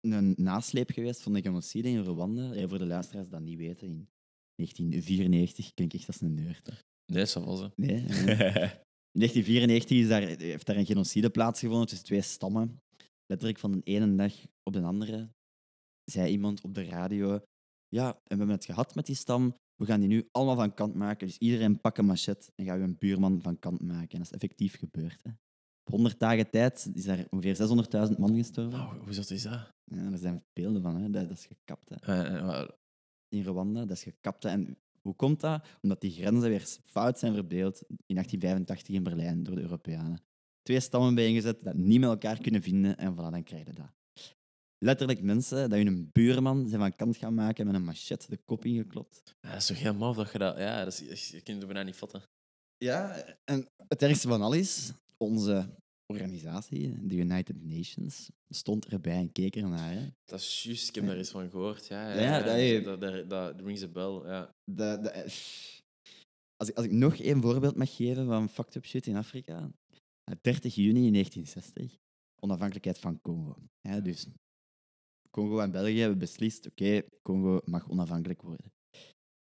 een nasleep geweest van de genocide in Rwanda. Ja, voor de luisteraars die dat niet weten, in 1994 klink ik echt als een nerd. hè. Nee, dat was het. Nee, in 1994 is daar, heeft daar een genocide plaatsgevonden tussen twee stammen. Letterlijk van de ene dag op de andere zei iemand op de radio: Ja, en we hebben het gehad met die stam. We gaan die nu allemaal van kant maken. Dus iedereen pak een machet en gaan we een buurman van kant maken. En dat is effectief gebeurd. Hè. Op 100 dagen tijd is daar ongeveer 600.000 man gestorven. Hoe zat is dat? Ja, daar zijn beelden van. Hè. Dat, dat is gekapt. Hè. Eh, eh, In Rwanda, dat is gekapt. hè. En hoe komt dat? Omdat die grenzen weer fout zijn verdeeld in 1885 in Berlijn door de Europeanen. Twee stammen bijeengezet dat niet met elkaar kunnen vinden en voilà, dan krijg je dat. Letterlijk mensen dat hun buurman zijn van kant gaan maken met een machette de kop ingeklopt. Ja, dat is toch heel maf dat je dat... Ja, dat is, je kunt het bijna niet vatten. Ja, en het ergste van al is, onze organisatie, de United Nations, stond erbij en keek ernaar. Hè. Dat is juist, ik heb daar eens van gehoord. Ja, Ja, dat- dat, dat, dat rings a bell. Ja. De, de, als, ik, als ik nog één voorbeeld mag geven van fucked up shit in Afrika. Eh, 30 juni 1960, onafhankelijkheid van Congo. Ja, dus Congo en België hebben beslist, oké, Congo mag onafhankelijk worden.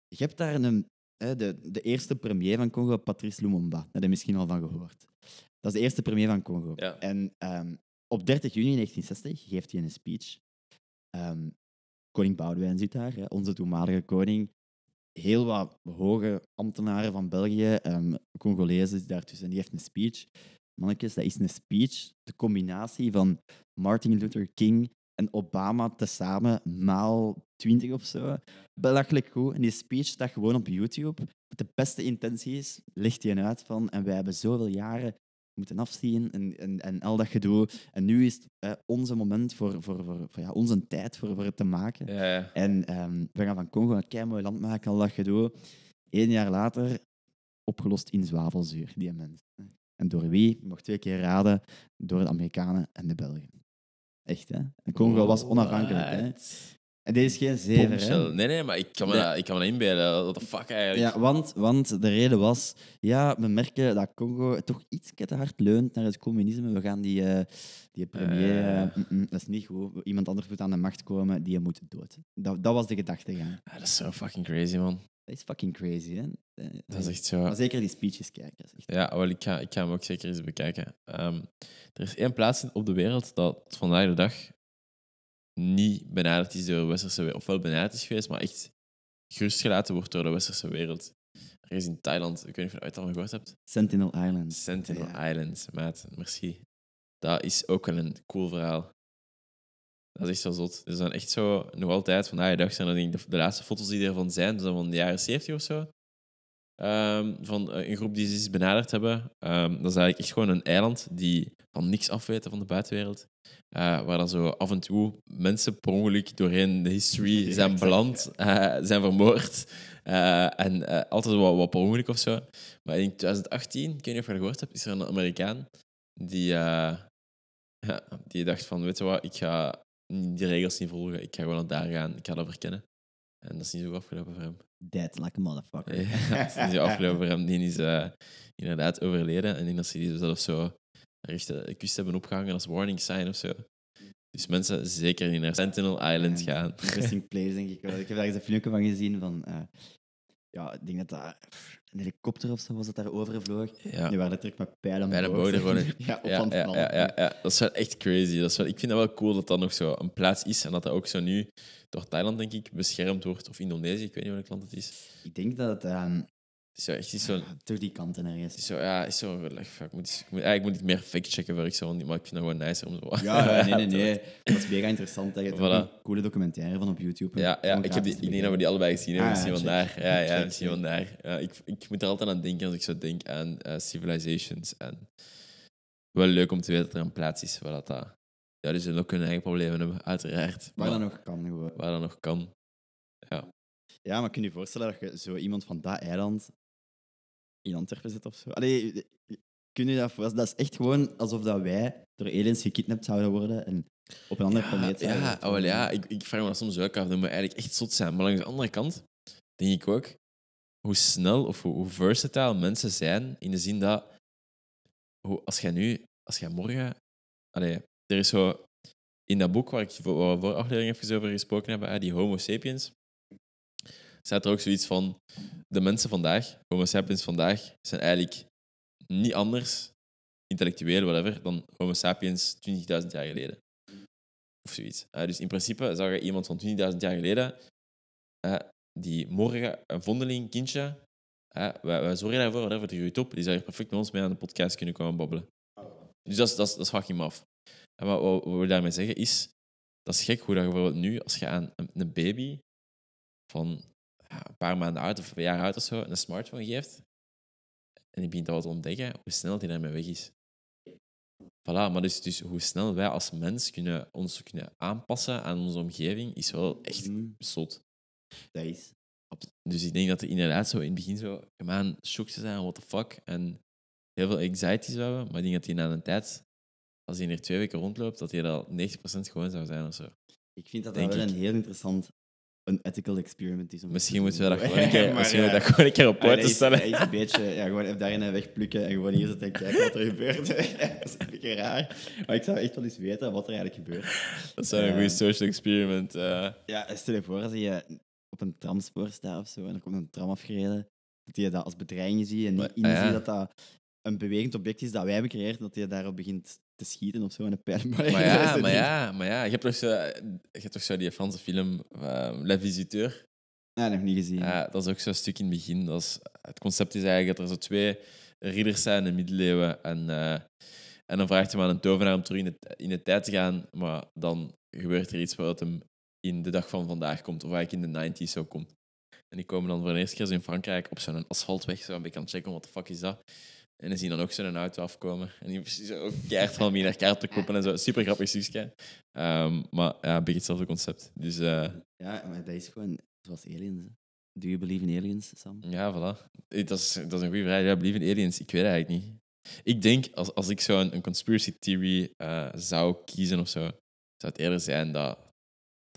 Je hebt daar een, de, de eerste premier van Congo, Patrice Lumumba. Daar heb je misschien al van gehoord. Dat is de eerste premier van Congo. Ja. En ehm, op 30 juni 1960 geeft hij een speech. Ehm, koning Boudewijn zit daar, hè, onze toenmalige koning. Heel wat hoge ambtenaren van België, ehm Congolezen zitten daartussen. Die heeft een speech. Mannetjes, dat is een speech. De combinatie van Martin Luther King en Obama tezamen maal 20 of zo. Belachelijk goed. En die speech staat gewoon op YouTube. Met de beste intenties legt hij uit van. En wij hebben zoveel jaren moeten afzien en, en, en al dat gedoe. En nu is het eh, onze moment voor, voor, voor, voor ja, onze tijd voor, voor het te maken. Ja, ja. En ehm, we gaan van Congo een kei mooi land maken, al dat gedoe. Eén jaar later opgelost in zwavelzuur, die mens. En door wie? Je mag twee keer raden. Door de Amerikanen en de Belgen. Echt, hè? En Congo was onafhankelijk, hè? En deze is geen Bombshell. hè? Nee, nee, maar ik kan me, Nee. dat, ik kan me dat inbeelden. What the fuck eigenlijk? Ja, want, want de reden was, ja, we merken dat Congo toch iets te hard leunt naar het communisme. We gaan die, eh, die premier, Eh. eh, mm, mm, dat is niet goed. Iemand anders moet aan de macht komen, die moet dood. Dat, dat was de gedachtegang. Ah, dat is zo fucking crazy, man. Dat is fucking crazy, hè? Eh, Dat is echt zo... Maar zeker die speeches kijken. Ja, wel, ik, ga, ik ga hem ook zeker eens bekijken. Ehm, er is één plaats op de wereld dat vandaag de dag niet benaderd is door de westerse wereld. Of wel benaderd is geweest, maar echt gerustgelaten wordt door de westerse wereld. Er is in Thailand, ik weet niet of je ooit al gehoord hebt. Sentinel Island. Sentinel Ja. Island, maat. Merci. Dat is ook wel een cool verhaal. Dat is echt zo zot. Er zijn echt zo, nog altijd, vandaag de dag zijn er denk ik de, de laatste foto's die ervan zijn, zijn van de jaren 70 of zo. Ehm, van eh, een groep die ze benaderd hebben. Ehm, dat is eigenlijk echt gewoon een eiland die van niks afweten van de buitenwereld. Eh, waar dan zo af en toe mensen per ongeluk doorheen de history zijn beland, eh, zijn vermoord. En altijd wat, wat per ongeluk of zo. Maar in 2018, ik weet niet of je dat gehoord hebt, is er een Amerikaan die, ja, die dacht van, weet je wat, ik ga die regels niet volgen, ik ga gewoon naar daar gaan, ik ga dat verkennen. En dat is niet zo afgelopen voor hem. Dead like a motherfucker. Ja, dat is niet zo afgelopen voor hem. Die is eh, inderdaad overleden. En ik denk dat ze die zelfs zo echt de kust hebben opgehangen als warning sign of zo. Dus mensen zeker niet naar Sentinel Island Ja, gaan. Interesting place, denk ik wel. Ik heb daar eens een filmpje van gezien van... eh, ja, ik denk dat daar... Een helikopter of zo was dat daar overvloog. Ja. Die waren letterlijk met pijlen Bij de boven. gewoon. ja, op Ja, aan het ja, ja, ja, ja, dat is wel echt crazy. Dat is wel, ik vind dat wel cool dat dat nog zo een plaats is en dat dat ook zo nu door Thailand, denk ik, beschermd wordt. Of Indonesië, ik weet niet welk land het is. Ik denk dat het ehm, zo echt zo... door die kanten ergens... Het zo, ja, is zo ik moet, ik moet, eigenlijk moet ik meer fact-checken voor ik zo, maar ik vind dat gewoon nicer om zo... Ja, nee, nee, nee. Dat is mega interessant. Dat je Voilà. een coole documentaire van op YouTube. Ja, ja ik, heb die, ik denk dat we die allebei gezien hebben. Ah, misschien vandaar. Ja, ja, Check, misschien check. vandaar. Ja, ik, ik moet er altijd aan denken als ik zo denk aan eh, civilizations en wel leuk om te weten dat er een plaats is waar dat... dat ja, zullen ook hun eigen problemen hebben, uiteraard. Waar dat nog kan gewoon. waar dat nog kan. Ja, maar kun je je voorstellen dat je zo iemand van dat eiland in Antwerpen zit of zo? Allee, kun je dat voorstellen? Dat is echt gewoon alsof dat wij door aliens gekidnapt zouden worden en op een andere planeet zouden Ja, oh, wel, ja ik, ik vraag me dat soms ook af. Dat moet eigenlijk echt zot zijn. Maar langs de andere kant denk ik ook hoe snel of hoe, hoe versatile mensen zijn. In de zin dat hoe, als jij nu, als jij morgen. Allee, er is zo in dat boek waar ik voor, voor aflevering even over gesproken hebben, hè, die Homo sapiens, staat er ook zoiets van: de mensen vandaag, Homo sapiens vandaag, zijn eigenlijk niet anders, intellectueel, whatever, dan Homo sapiens 20.000 jaar geleden. Of zoiets. Eh, dus in principe zag je iemand van 20.000 jaar geleden, eh, die morgen een vondeling kindje, eh, wij, zorgen daarvoor, whatever, die groeit op, die zou hier perfect met ons mee aan de podcast kunnen komen babbelen. Dus dat is, dat is, dat fucking. En wat, wat, wat we daarmee zeggen is, dat is gek hoe dat je bijvoorbeeld nu, als je aan een, baby van een paar maanden oud of een jaar oud of zo een smartphone geeft, en die begint dat te ontdekken, hoe snel die daarmee weg is. Voilà, maar dus, dus hoe snel wij als mens kunnen, ons kunnen aanpassen aan onze omgeving, is wel echt Mm, zot. dat is. Dus ik denk dat er inderdaad zo in het begin zo gemaan shock te zijn, what the fuck, en heel veel anxiety zou hebben, maar ik denk dat die na een tijd, als hij er twee weken rondloopt, dat hij al 90% gewoon zou zijn of zo. Ik vind dat dat wel ik. een heel interessant een ethical experiment is. om Misschien moeten we dat gewoon een keer, misschien we ja. dat gewoon een keer op poten stellen. is een beetje, ja, gewoon even daarin wegplukken en gewoon hier zitten en kijken wat er gebeurt. dat is een beetje raar. Maar ik zou echt wel eens weten wat er eigenlijk gebeurt. Dat zou een Eh, goede social experiment. eh. Ja, stel je voor als je op een tramspoor staat of zo en er komt een tram afgereden, dat je dat als bedreiging ziet en niet inziet ja. dat dat een bewegend object is dat wij hebben gecreëerd, dat je daarop begint te schieten of zo en een pijl. Maar ja, maar ja, maar ja, je hebt toch zo, je hebt toch zo die Franse film uh, La Visiteur. Ja, nog niet gezien. Ja, dat is ook zo'n stuk in het begin. Dat is, het concept is eigenlijk dat er zo twee ridders zijn in de middeleeuwen. En, eh, en dan vraagt hij maar een tovenaar om terug in de, in de tijd te gaan. Maar dan gebeurt er iets wat hem in de dag van vandaag komt. Of eigenlijk in de 90s zo komt. En die komen dan voor de eerste keer in Frankrijk op zo'n asfaltweg zo een beetje aan het checken. Wat de fuck is dat? En dan zien dan ook zo'n auto afkomen. En die zo ook keihard van naar kaart te koppen en zo. Super grappig stukje. Ehm, maar ja, een beetje hetzelfde concept. Dus eh, Ja, maar dat is gewoon zoals aliens. Do you believe in aliens, Sam? Ja, voilà. Dat is, dat is een goede vraag. Ja, believe in aliens? Ik weet het eigenlijk niet. Ik denk, als, als ik zo een, een conspiracy theory eh, zou kiezen of zo, zou het eerder zijn dat,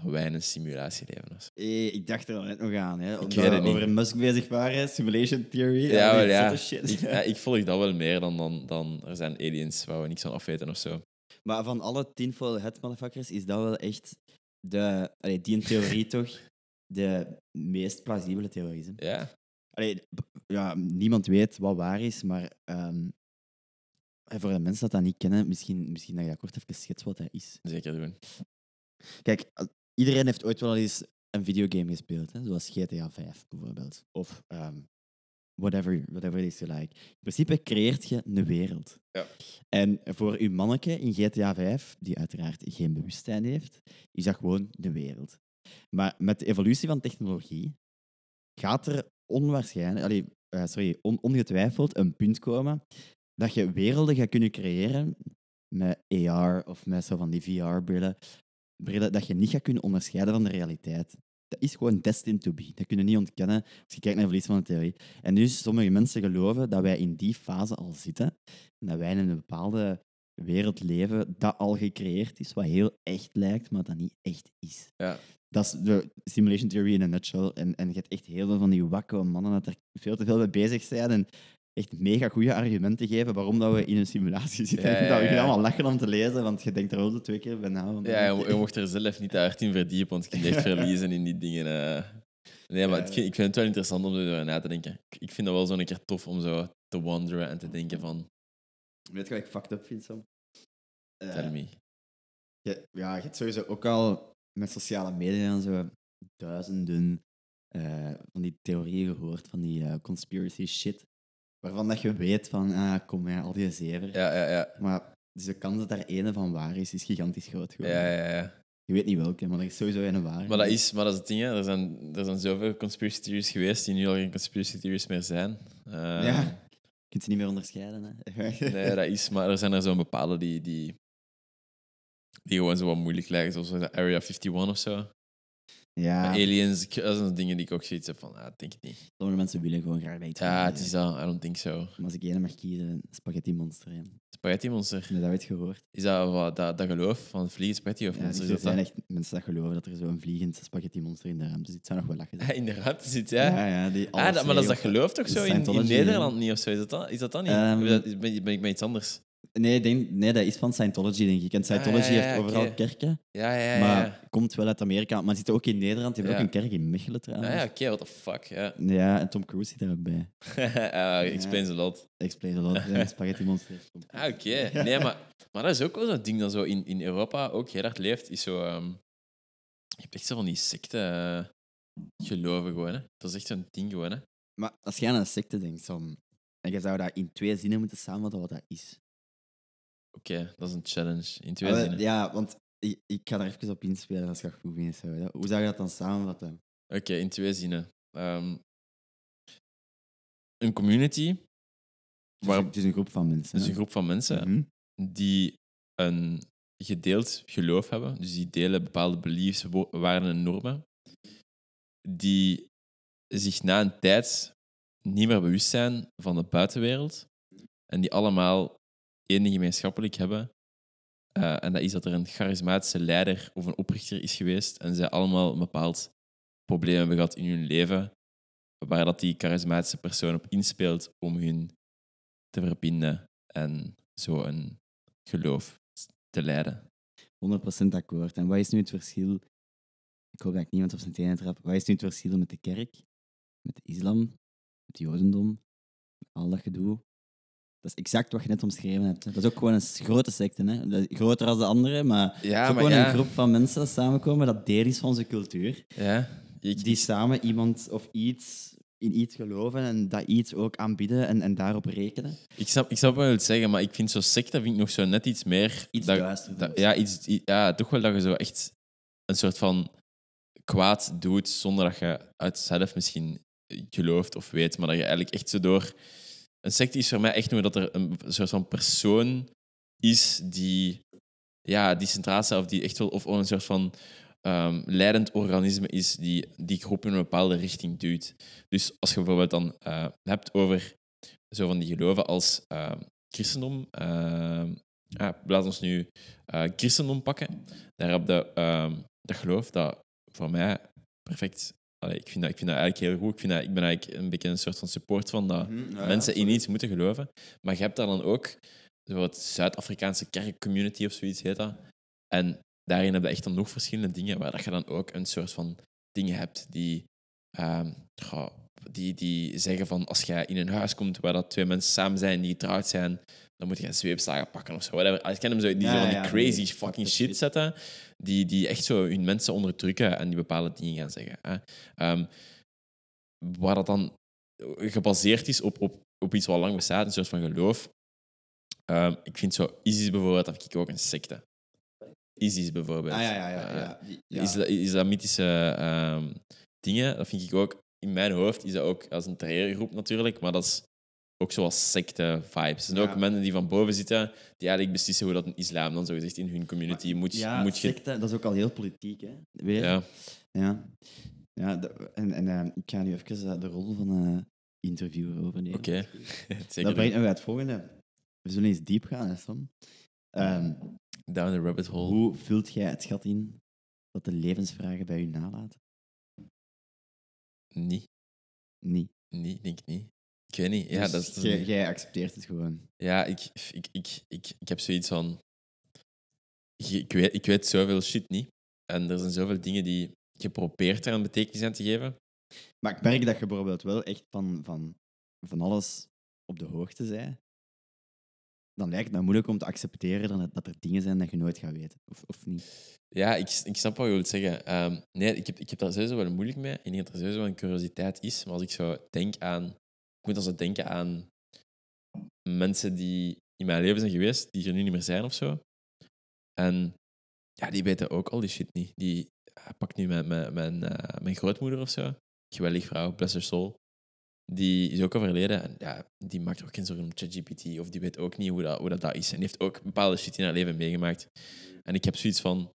dat wij in een simulatie leven. Eh, ik dacht er al net nog aan, hè. Omdat we niet. over Musk bezig waren, simulation theory. Ja, ja. shit. Ik, ja, ik volg dat wel meer dan, dan, dan er zijn aliens waar we niks van afweten of zo. Maar van alle tinfoil hat motherfuckers is dat wel echt de, allee, die theorie toch de meest plausibele theorie. Hè? Ja, Allee, ja, niemand weet wat waar is, maar ehm, voor de mensen dat dat niet kennen, misschien, misschien dat je kort even schets wat dat is. zeker doen. Kijk, iedereen heeft ooit wel eens een videogame gespeeld, hè? zoals GTA 5 bijvoorbeeld. Of ehm, whatever, whatever it is you like. In principe creëert je een wereld. Ja. En voor uw manneke in GTA 5, die uiteraard geen bewustzijn heeft, is dat gewoon de wereld. Maar met de evolutie van technologie gaat er onwaarschijnlijk, allee, eh, sorry, on- ongetwijfeld een punt komen dat je werelden gaat kunnen creëren met AR of met zo van die VR-brillen, brillen dat je niet gaat kunnen onderscheiden van de realiteit. Dat is gewoon destined to be. Dat kun je niet ontkennen als je kijkt naar evolutie van de theorie. En nu sommige mensen geloven dat wij in die fase al zitten. En dat wij in een bepaalde wereld leven dat al gecreëerd is, wat heel echt lijkt, maar dat niet echt is. Ja. Dat is de simulation theory in a nutshell. En, en je hebt echt heel veel van die wakke mannen dat er veel te veel mee bezig zijn en echt mega goede argumenten geven waarom dat we in een simulatie zitten. Ja, ja, Dat we allemaal lachen om te lezen, want je denkt er wel de twee keer bij na. Ja, je, je mocht er zelf niet te hard in verdiepen, want je kunt echt verliezen in die dingen. eh. Nee, maar het- ik vind het wel interessant om erover na te denken. Ik- vind dat wel zo'n keer tof om zo te wandelen en te denken van, Weet je wat ik fucked up vind, Sam? Eh, tell me. je, ja, je hebt sowieso ook al met sociale media en zo duizenden eh, van die theorieën gehoord, van die conspiracy shit, waarvan dat je weet van, ah, kom al die zever. Ja, ja, ja. Maar dus de kans dat daar ene van waar is, is gigantisch groot geworden. Ja, ja, ja. Je weet niet welke, maar er is sowieso een waar. Maar dat is, maar dat is het ding, hè. Er, zijn, er zijn zoveel conspiracy theories geweest die nu al geen conspiracy theories meer zijn. Eh, Ja. kunt ze niet meer onderscheiden. Hè? Nee, dat is, maar er zijn er zo'n bepaalde die, die, die gewoon zo wat moeilijk lijken, zoals de Area 51 of zo. Ja, Aliens, dat zijn dingen die ik ook zoiets heb van, ah, denk ik niet. sommige mensen willen gewoon graag weten. Ja, het is dat, I don't think so. Maar als ik één mag kiezen, spaghetti monster. Spaghetti Monster, Heb je dat ooit gehoord? is dat wat, dat, dat geloof van vliegen spaghetti of Ja, monster? dus er is dat zijn echt mensen dat geloven dat er zo'n vliegend spaghetti monster in de ruimte zit. zou nog wel lachen. zijn. Ja, in de ruimte zit, ja. ja, ja, die ah, dat, maar dat is dat geloof toch zo in, Nederland niet of zo? Is dat is dat dan niet? Ehm, ben, ik- ben ik met iets anders? Nee, denk, nee, dat is van Scientology, denk ik. En Scientology Ah, ja, ja, heeft overal kerken, Ja, ja, ja. maar komt wel uit Amerika. Maar zit ook in Nederland. Die hebben ook een kerk in Mechelen Ah, trouwens. ja, oké, what the fuck. Ja, Ja, en Tom Cruise zit er ook bij. uh, explains a lot. Explain a lot. Spaghetti monster. Ah, oké. Nee, maar, maar dat is ook wel zo'n ding dat zo in, in Europa ook heel hard leeft. Is zo, ehm, je hebt echt zo van die secte eh, geloven gewoon. Hè. Dat is echt zo'n ding gewoon. Hè. Maar als jij aan een secte denkt, Sam, en je zou dat in twee zinnen moeten samenvatten wat dat is. Oké, dat is een challenge. In twee zinnen. Ja, want ik, ik ga daar even op inspelen als je goed vindt. Hoe zou je dat dan samenvatten? Oké, in twee zinnen. Ehm, een community, Waar- het is een groep van mensen. dus hè? een groep van mensen Mhm. die een gedeeld geloof hebben. Dus die delen bepaalde beliefs, waarden en normen. Die zich na een tijd niet meer bewust zijn van de buitenwereld. En die allemaal één gemeenschappelijk hebben. Eh, en dat is dat er een charismatische leider of een oprichter is geweest. En zij allemaal een bepaald probleem hebben gehad in hun leven. Waar dat die charismatische persoon op inspeelt om hun te verbinden. En zo een geloof te leiden. 100% akkoord. En wat is nu het verschil? Ik hoop dat ik niemand op zijn tenen trap. Wat is nu het verschil met de kerk, met de islam, met het jodendom, met al dat gedoe? Dat is exact wat je net omschreven hebt. Dat is ook gewoon een grote secte. Hè? Groter dan de andere, maar het is Ja, maar gewoon ja, een groep van mensen dat samenkomen dat deel is van onze cultuur. ja ik, Die samen iemand of iets in iets geloven en dat iets ook aanbieden en, en daarop rekenen. ik, snap, ik snap wat je wilt zeggen, maar ik vind zo'n secte vind ik nog zo net iets meer... Iets dat, dat- ja, iets, ja, toch wel dat je zo echt een soort van kwaad doet zonder dat je uit zelf misschien gelooft of weet, maar dat je eigenlijk echt zo door... Een secte is voor mij echt nog dat er een soort van persoon is die, ja, die centraal staat of die echt wel... Of een soort van ehm, leidend organisme is die die groep in een bepaalde richting duwt. Dus als je bijvoorbeeld dan eh, hebt over zo van die geloven als ehm, christendom. ehm, ja, laat ons nu eh, christendom pakken. Daar heb je dat geloof dat voor mij perfect. Allee, ik, vind dat, ik vind dat eigenlijk heel goed. Ik, vind dat, ik ben eigenlijk een beetje een soort van support van dat mensen in iets moeten geloven. Maar je hebt daar dan ook zo het Zuid-Afrikaanse kerkcommunity of zoiets heet dat. En daarin heb je echt dan nog verschillende dingen waar dat je dan ook een soort van dingen hebt die, goh, die, die zeggen van als jij in een huis komt waar dat twee mensen samen zijn die getrouwd zijn, dan moet je een zweepslagen pakken of zo. Whatever. Ik ken hem zo, die Ja, zo van die ja, crazy fucking shit zetten, die, die echt zo hun mensen onderdrukken en die bepaalde dingen gaan zeggen. Hè. Ehm, waar dat dan gebaseerd is op, op, op iets wat lang bestaat, een soort van geloof. Ehm, ik vind zo ISIS bijvoorbeeld, dat ik ook een secte. ISIS bijvoorbeeld. Ah, ja, ja, ja. Eh, ja. Die- de ja. isla- islamitische ehm, dingen, dat vind ik ook, in mijn hoofd is dat ook als een terreurgroep natuurlijk, maar dat is ook zoals secte-vibes. Er zijn Ja. ook mensen die van boven zitten, die eigenlijk beslissen hoe dat een islam dan zo gezegd in hun community moet, ja, moet secte, dat is ook al heel politiek, hè? Weer. Ja, Ja. ja de- en en eh, ik ga nu even eh, de rol van eh interviewer overnemen. oké. Zeker Dat brengt me bij het volgende. We zullen eens diep gaan, hè, Sam. Ehm, down the rabbit hole. hoe vult jij het gat in dat de levensvragen bij u nalaten? Niet, Niet. niet, denk ik niet. Ik weet niet. Ja, Dus dat is... jij, jij accepteert het gewoon. Ja, ik, ik, ik, ik, ik heb zoiets van. Ik, weet, ik weet zoveel shit niet. En er zijn zoveel dingen die geprobeerd er een betekenis aan te geven. Maar ik merk dat je bijvoorbeeld wel echt van, van, van alles op de hoogte bent. Dan lijkt het me moeilijk om te accepteren dat, er dingen zijn dat je nooit gaat weten. Of, of niet. Ja, ik, ik snap wat je wilt zeggen. Ehm, nee, ik heb, ik heb daar sowieso wel moeilijk mee. Ik denk dat er sowieso wel een curiositeit is. Maar als ik zo denk aan... Ik moet dan zo denken aan mensen die in mijn leven zijn geweest, die er nu niet meer zijn of zo. En ja, die weten ook al die shit niet. Die eh, pakt nu mijn, mijn, mijn, eh, mijn grootmoeder of zo. Geweldig vrouw, bless her soul. Die is ook overleden. En ja, die maakt ook geen zorgen om ChatGPT. Of die weet ook niet hoe dat, hoe dat, dat is. En heeft ook bepaalde shit in haar leven meegemaakt. En ik heb zoiets van...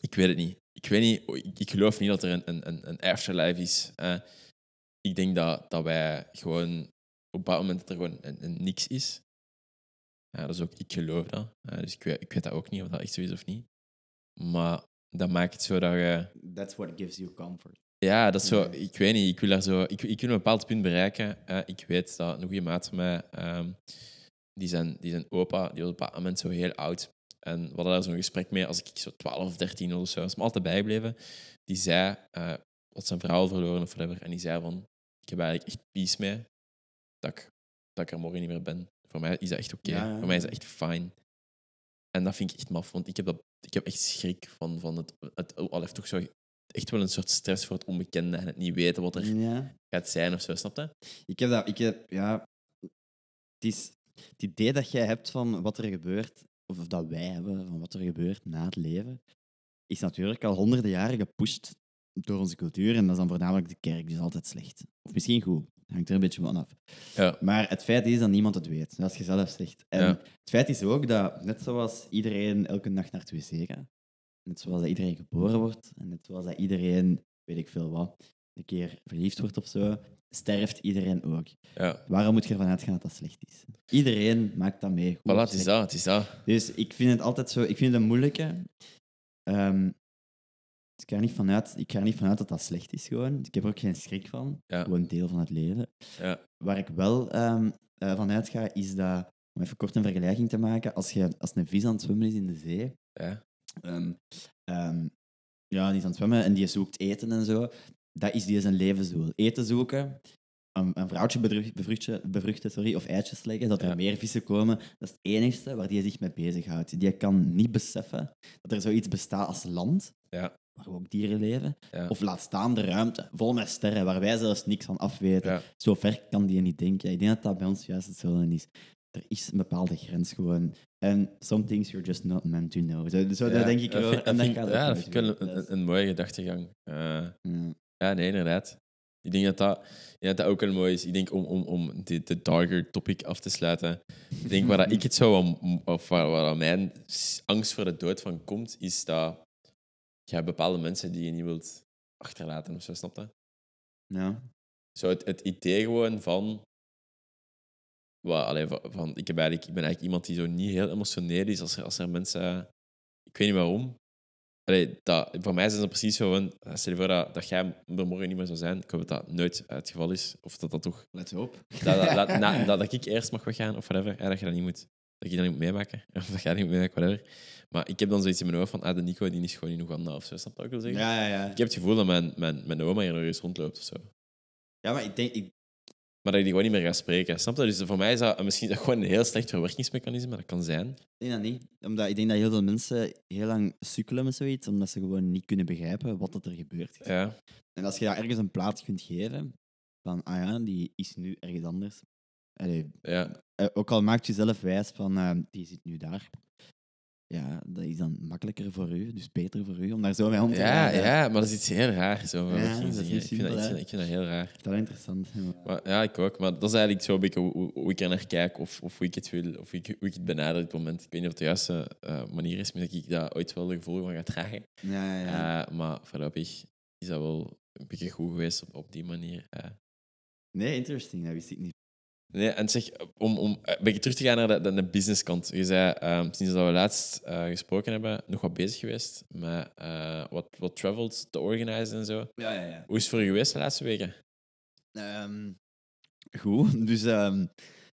Ik weet het niet. Ik weet niet... Ik, geloof niet dat er een, een, een, afterlife is. eh. ik denk dat, dat wij gewoon... Op dat moment dat er gewoon een, niks is. Ja, dat is ook... Ik geloof dat. Dus ik weet, ik weet dat ook niet of dat echt zo is of niet. Maar dat maakt het zo dat je... That's what gives you comfort. Ja, dat is zo. Ik weet niet. Ik wil, daar zo, ik, ik wil een bepaald punt bereiken. Eh, ik weet dat een goede maat van mij, ehm, die, zijn, die zijn opa, die was op dat moment zo heel oud. En we hadden daar zo'n gesprek mee als ik zo 12 of 13 of zo was, maar altijd bijgebleven. Die zei, eh wat zijn vrouw verloren of whatever. En die zei van, ik heb eigenlijk echt peace mee dat ik, dat ik er morgen niet meer ben. Voor mij is dat echt oké. Ja, ja, Voor mij is dat echt fijn. En dat vind ik echt maf, want ik heb, dat, ik heb echt schrik van, van het, het, al heeft toch zo echt wel een soort stress voor het onbekende en het niet weten wat er Ja. gaat zijn of zo, snap je? Ik heb dat, ik heb, ja, het is het idee dat jij hebt van wat er gebeurt, of dat wij hebben van wat er gebeurt na het leven, is natuurlijk al honderden jaren gepusht door onze cultuur. En dat is dan voornamelijk de kerk, dus altijd slecht. Of misschien goed, hangt er een beetje van af. Ja. Maar het feit is dat niemand het weet, zoals je zelf zegt. En Ja. het feit is ook dat, net zoals iedereen elke nacht naar het wc gaat, net zoals dat iedereen geboren wordt, en net zoals dat iedereen, weet ik veel wat, een keer verliefd wordt of zo, sterft iedereen ook. Ja. Waarom moet je ervan uitgaan dat dat slecht is? Iedereen maakt dat mee. goed Voilà, of het is dat, het is dat. Dus ik vind het altijd zo, ik vind het een moeilijke. Ehm, dus ik ga, er niet vanuit, ik ga er niet vanuit dat dat slecht is gewoon. Ik heb er ook geen schrik van. Ja. Gewoon deel van het leven. Ja. Waar ik wel ehm eh, van uitga, is dat, om even kort een vergelijking te maken, als, je, als een vis aan het zwemmen is in de zee, Ja. Ehm, ehm, ja, die is aan het zwemmen en die zoekt eten en zo. Dat is die zijn levensdoel. Eten zoeken, een, een vrouwtje bevruchten, bevruchten sorry, of eitjes leggen, dat er Ja. meer vissen komen. Dat is het enigste waar die zich mee bezighoudt. Die kan niet beseffen dat er zoiets bestaat als land, Ja. waar ook dieren leven. Ja. Of laat staan de ruimte, vol met sterren, waar wij zelfs niks van afweten. Zo ver kan die niet denken. Ik denk dat dat bij ons juist hetzelfde is. Er is een bepaalde grens gewoon. En some things you're just not meant to know. Zo, zo Ja, daar denk ik dat vind- En dat dan gaat Ja, dat vind ik wel een, Dat een, een mooie gedachtegang. Eh, ja. ja, nee, inderdaad. Ik denk dat dat, denk dat, dat ook wel mooi is. Ik denk om, om, om de, de darker topic af te sluiten. Ik denk waar dat ik het zou, om, of waar, waar dat mijn angst voor de dood van komt, is dat je hebt bepaalde mensen die je niet wilt achterlaten of zo, snap je? Ja. Zo het, het idee gewoon van. Wat, allee, van, ik, heb eigenlijk, ik ben eigenlijk iemand die zo niet heel emotioneel is als er, als er mensen. Ik weet niet waarom. Allee, dat, voor mij is het precies zo. Van, stel je voor dat, dat jij er morgen niet meer zou zijn. Ik hoop dat dat nooit het geval is. Of dat dat toch. Let's hope. Dat, dat, dat, na- dat, dat ik eerst mag weggaan of whatever. Ja, dat je dat niet moet. Dat je dat niet moet meemaken. Of dat jij niet moet meemaken, whatever. Maar ik heb dan zoiets in mijn hoofd van. Ah, de Nico die is gewoon in Oeganda of zo. Snap je wat ik wil zeggen? Ja, ja, ja. Ik heb het gevoel dat mijn, mijn, mijn oma hier nog eens rondloopt of zo. Ja, maar ik denk... Ik, Maar dat je die gewoon niet meer gaat spreken. Snap je? Dus voor mij is dat misschien is dat gewoon een heel slecht verwerkingsmechanisme. Dat kan zijn. ik denk dat niet. Omdat ik denk dat heel veel mensen heel lang sukkelen met zoiets, omdat ze gewoon niet kunnen begrijpen wat dat er gebeurt. Ja, En als je daar ergens een plaats kunt geven, van, ah ja, die is nu ergens anders. Allee, ja. eh, ook al maakt je zelf wijs van, eh, die zit nu daar. Ja, dat is dan makkelijker voor u, dus beter voor u, om daar zo mee om te Ja, gaan. ja, maar dat is iets heel raar. Zo, Ja, ik, vind dat, ik, vind, ik vind dat heel raar. Dat is wel interessant. ja. Maar, ja, ik ook. Maar dat is eigenlijk zo een beetje hoe, ik er naar kijk of, of hoe ik het wil, of ik, hoe ik het benader op dit moment. Ik weet niet of het de juiste eh, manier is, maar dat ik daar ooit wel de gevolgen van ga dragen. Ja, ja, ja. Eh, maar voorlopig is dat wel een beetje goed geweest op, op die manier. eh. nee, interesting, dat wist ik niet. Nee, en zeg, om, om een beetje terug te gaan naar de, de, de businesskant. Je zei, ehm, sinds dat we laatst eh, gesproken hebben, nog wat bezig geweest met eh, wat, wat travels te organiseren en zo. Ja, ja, ja. Hoe is het voor je geweest de laatste weken? Ehm, goed, dus ehm,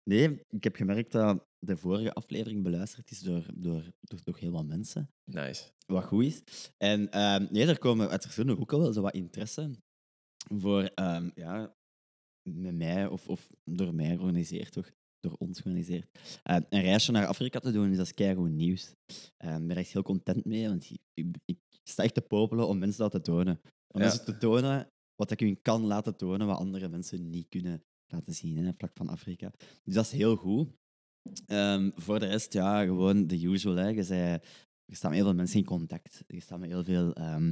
nee, ik heb gemerkt dat de vorige aflevering beluisterd is door, door, door toch heel wat mensen. Nice. Wat goed is. En nee, er komen uit verschillende hoeken wel zo wat interesse voor, ja, met mij of, of door mij georganiseerd, toch? Door ons georganiseerd. eh, een reisje naar Afrika te doen, dus dat is keigoed nieuws. Ehm, Ik ben er echt heel content mee, want ik, ik, ik sta echt te popelen om mensen dat te tonen. Om Ja. mensen te tonen wat ik hun kan laten tonen, wat andere mensen niet kunnen laten zien, hè, vlak van Afrika. Dus dat is heel goed. Ehm, voor de rest, ja, gewoon de usual. Hè. Je, zei, je staat met heel veel mensen in contact. Je staat met heel veel ehm,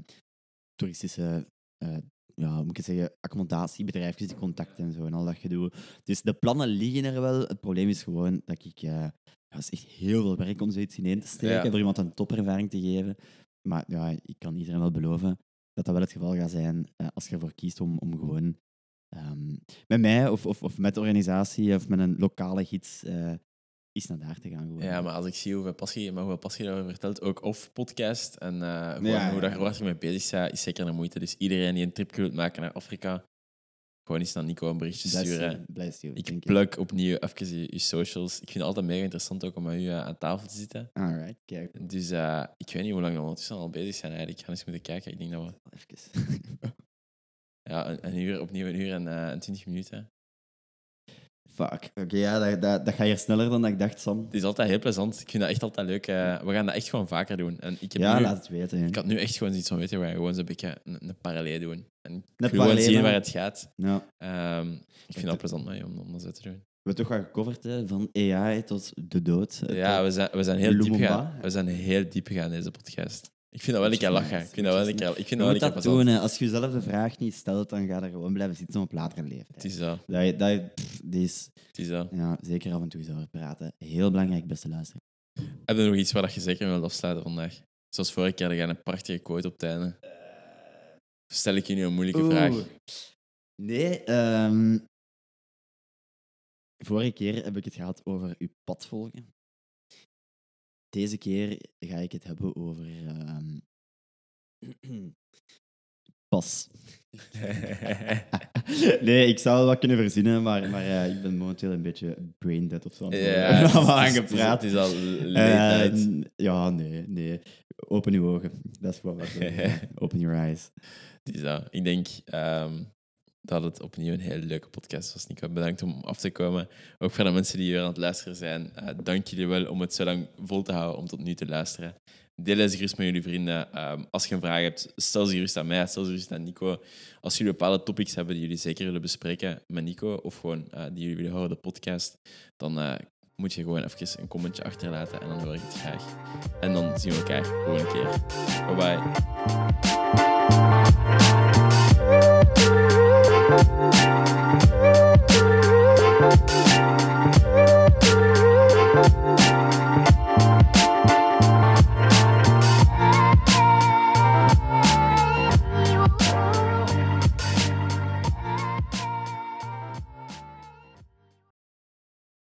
toeristische eh, ja, moet ik het zeggen, accommodatiebedrijfjes die contacten en zo en al dat gedoe. Dus de plannen liggen er wel. Het probleem is gewoon dat ik... ja, het is echt heel veel werk om zoiets ineen te steken, Ja. voor iemand een topervaring te geven. Maar ja, ik kan iedereen wel beloven dat dat wel het geval gaat zijn eh, als je ervoor kiest om, om gewoon ehm, met mij of, of, of met de organisatie of met een lokale gids eh eens naar daar te gaan. Gewoon. Ja, maar als ik zie hoeveel passie, maar hoeveel passie daarover vertelt, ook of podcast en eh, gewoon Ja, hoe ja. daar, je mee bezig bent, is zeker een moeite. Dus iedereen die een tripje wil maken naar Afrika, gewoon eens naar Nico een berichtje sturen. sturen, blij sturen, Ik plug opnieuw even je, je socials. Ik vind het altijd mega interessant ook om met u eh, aan tafel te zitten. Alright, kijk. Dus eh, ik weet niet hoe lang we ondertussen al bezig zijn eigenlijk. Ik ga eens moeten kijken. Ik denk dat we Even. ja, een, een uur, opnieuw een uur en, eh, en 20 minuten. Fuck. Oké, ja, dat, dat, dat gaat hier sneller dan dat ik dacht, Sam. Het is altijd heel plezant. Ik vind dat echt altijd leuk. eh, we gaan dat echt gewoon vaker doen. En ik, heb Ja, nu, laat het weten. hè. ik had nu echt gewoon iets van weten waar we gewoon zo'n beetje een, een parallel doen. En ik wil gewoon zien waar het gaat. Ja. Ehm, ik vind dat plezant mee om, om dat zo te doen. We hebben toch wel gecoverd, hè, van AI tot de dood. Ja, we zijn, we zijn heel diep gegaan. We zijn heel diep gegaan in deze podcast. Ik vind dat wel een keer lachen. Ik vind dat wel een keer, ik vind Je dat wel moet een keer dat plezant. doen. hè. Als je jezelf de vraag niet stelt, dan ga je er gewoon blijven zitten op latere leeftijd. Het is zo. Dat, je- dat, je- pff, die is Het is zo. ja, zeker af en toe eens over praten. Heel belangrijk, beste luisteraar. Heb je nog iets waar dat je zeker wilt afsluiten vandaag? Zoals vorige keer, dan je een prachtige quote op het einde. Of Stel ik je nu een moeilijke vraag? Nee, ehm, vorige keer heb ik het gehad over uw pad volgen. Deze keer ga ik het hebben over ehm, pas. nee, ik zou wel wat kunnen verzinnen, maar, maar eh, ik ben momenteel een beetje brain dead of zo. Ja, aangepraat. Is al Eh, ja, nee, nee. Open uw ogen. Dat is gewoon wat. Open your eyes. Het is dat. Ik denk ehm, dat het opnieuw een hele leuke podcast was. Nico, bedankt om af te komen. Ook voor de mensen die hier aan het luisteren zijn. eh, dank jullie wel om het zo lang vol te houden om tot nu te luisteren. Deel deze gerust met jullie vrienden. Ehm, als je een vraag hebt, stel ze gerust aan mij, stel ze gerust aan Nico. Als jullie bepaalde topics hebben die jullie zeker willen bespreken met Nico, of gewoon eh, die jullie willen horen, de podcast, dan eh, moet je gewoon even een commentje achterlaten en dan hoor ik het graag. En dan zien we elkaar gewoon een keer. Bye bye.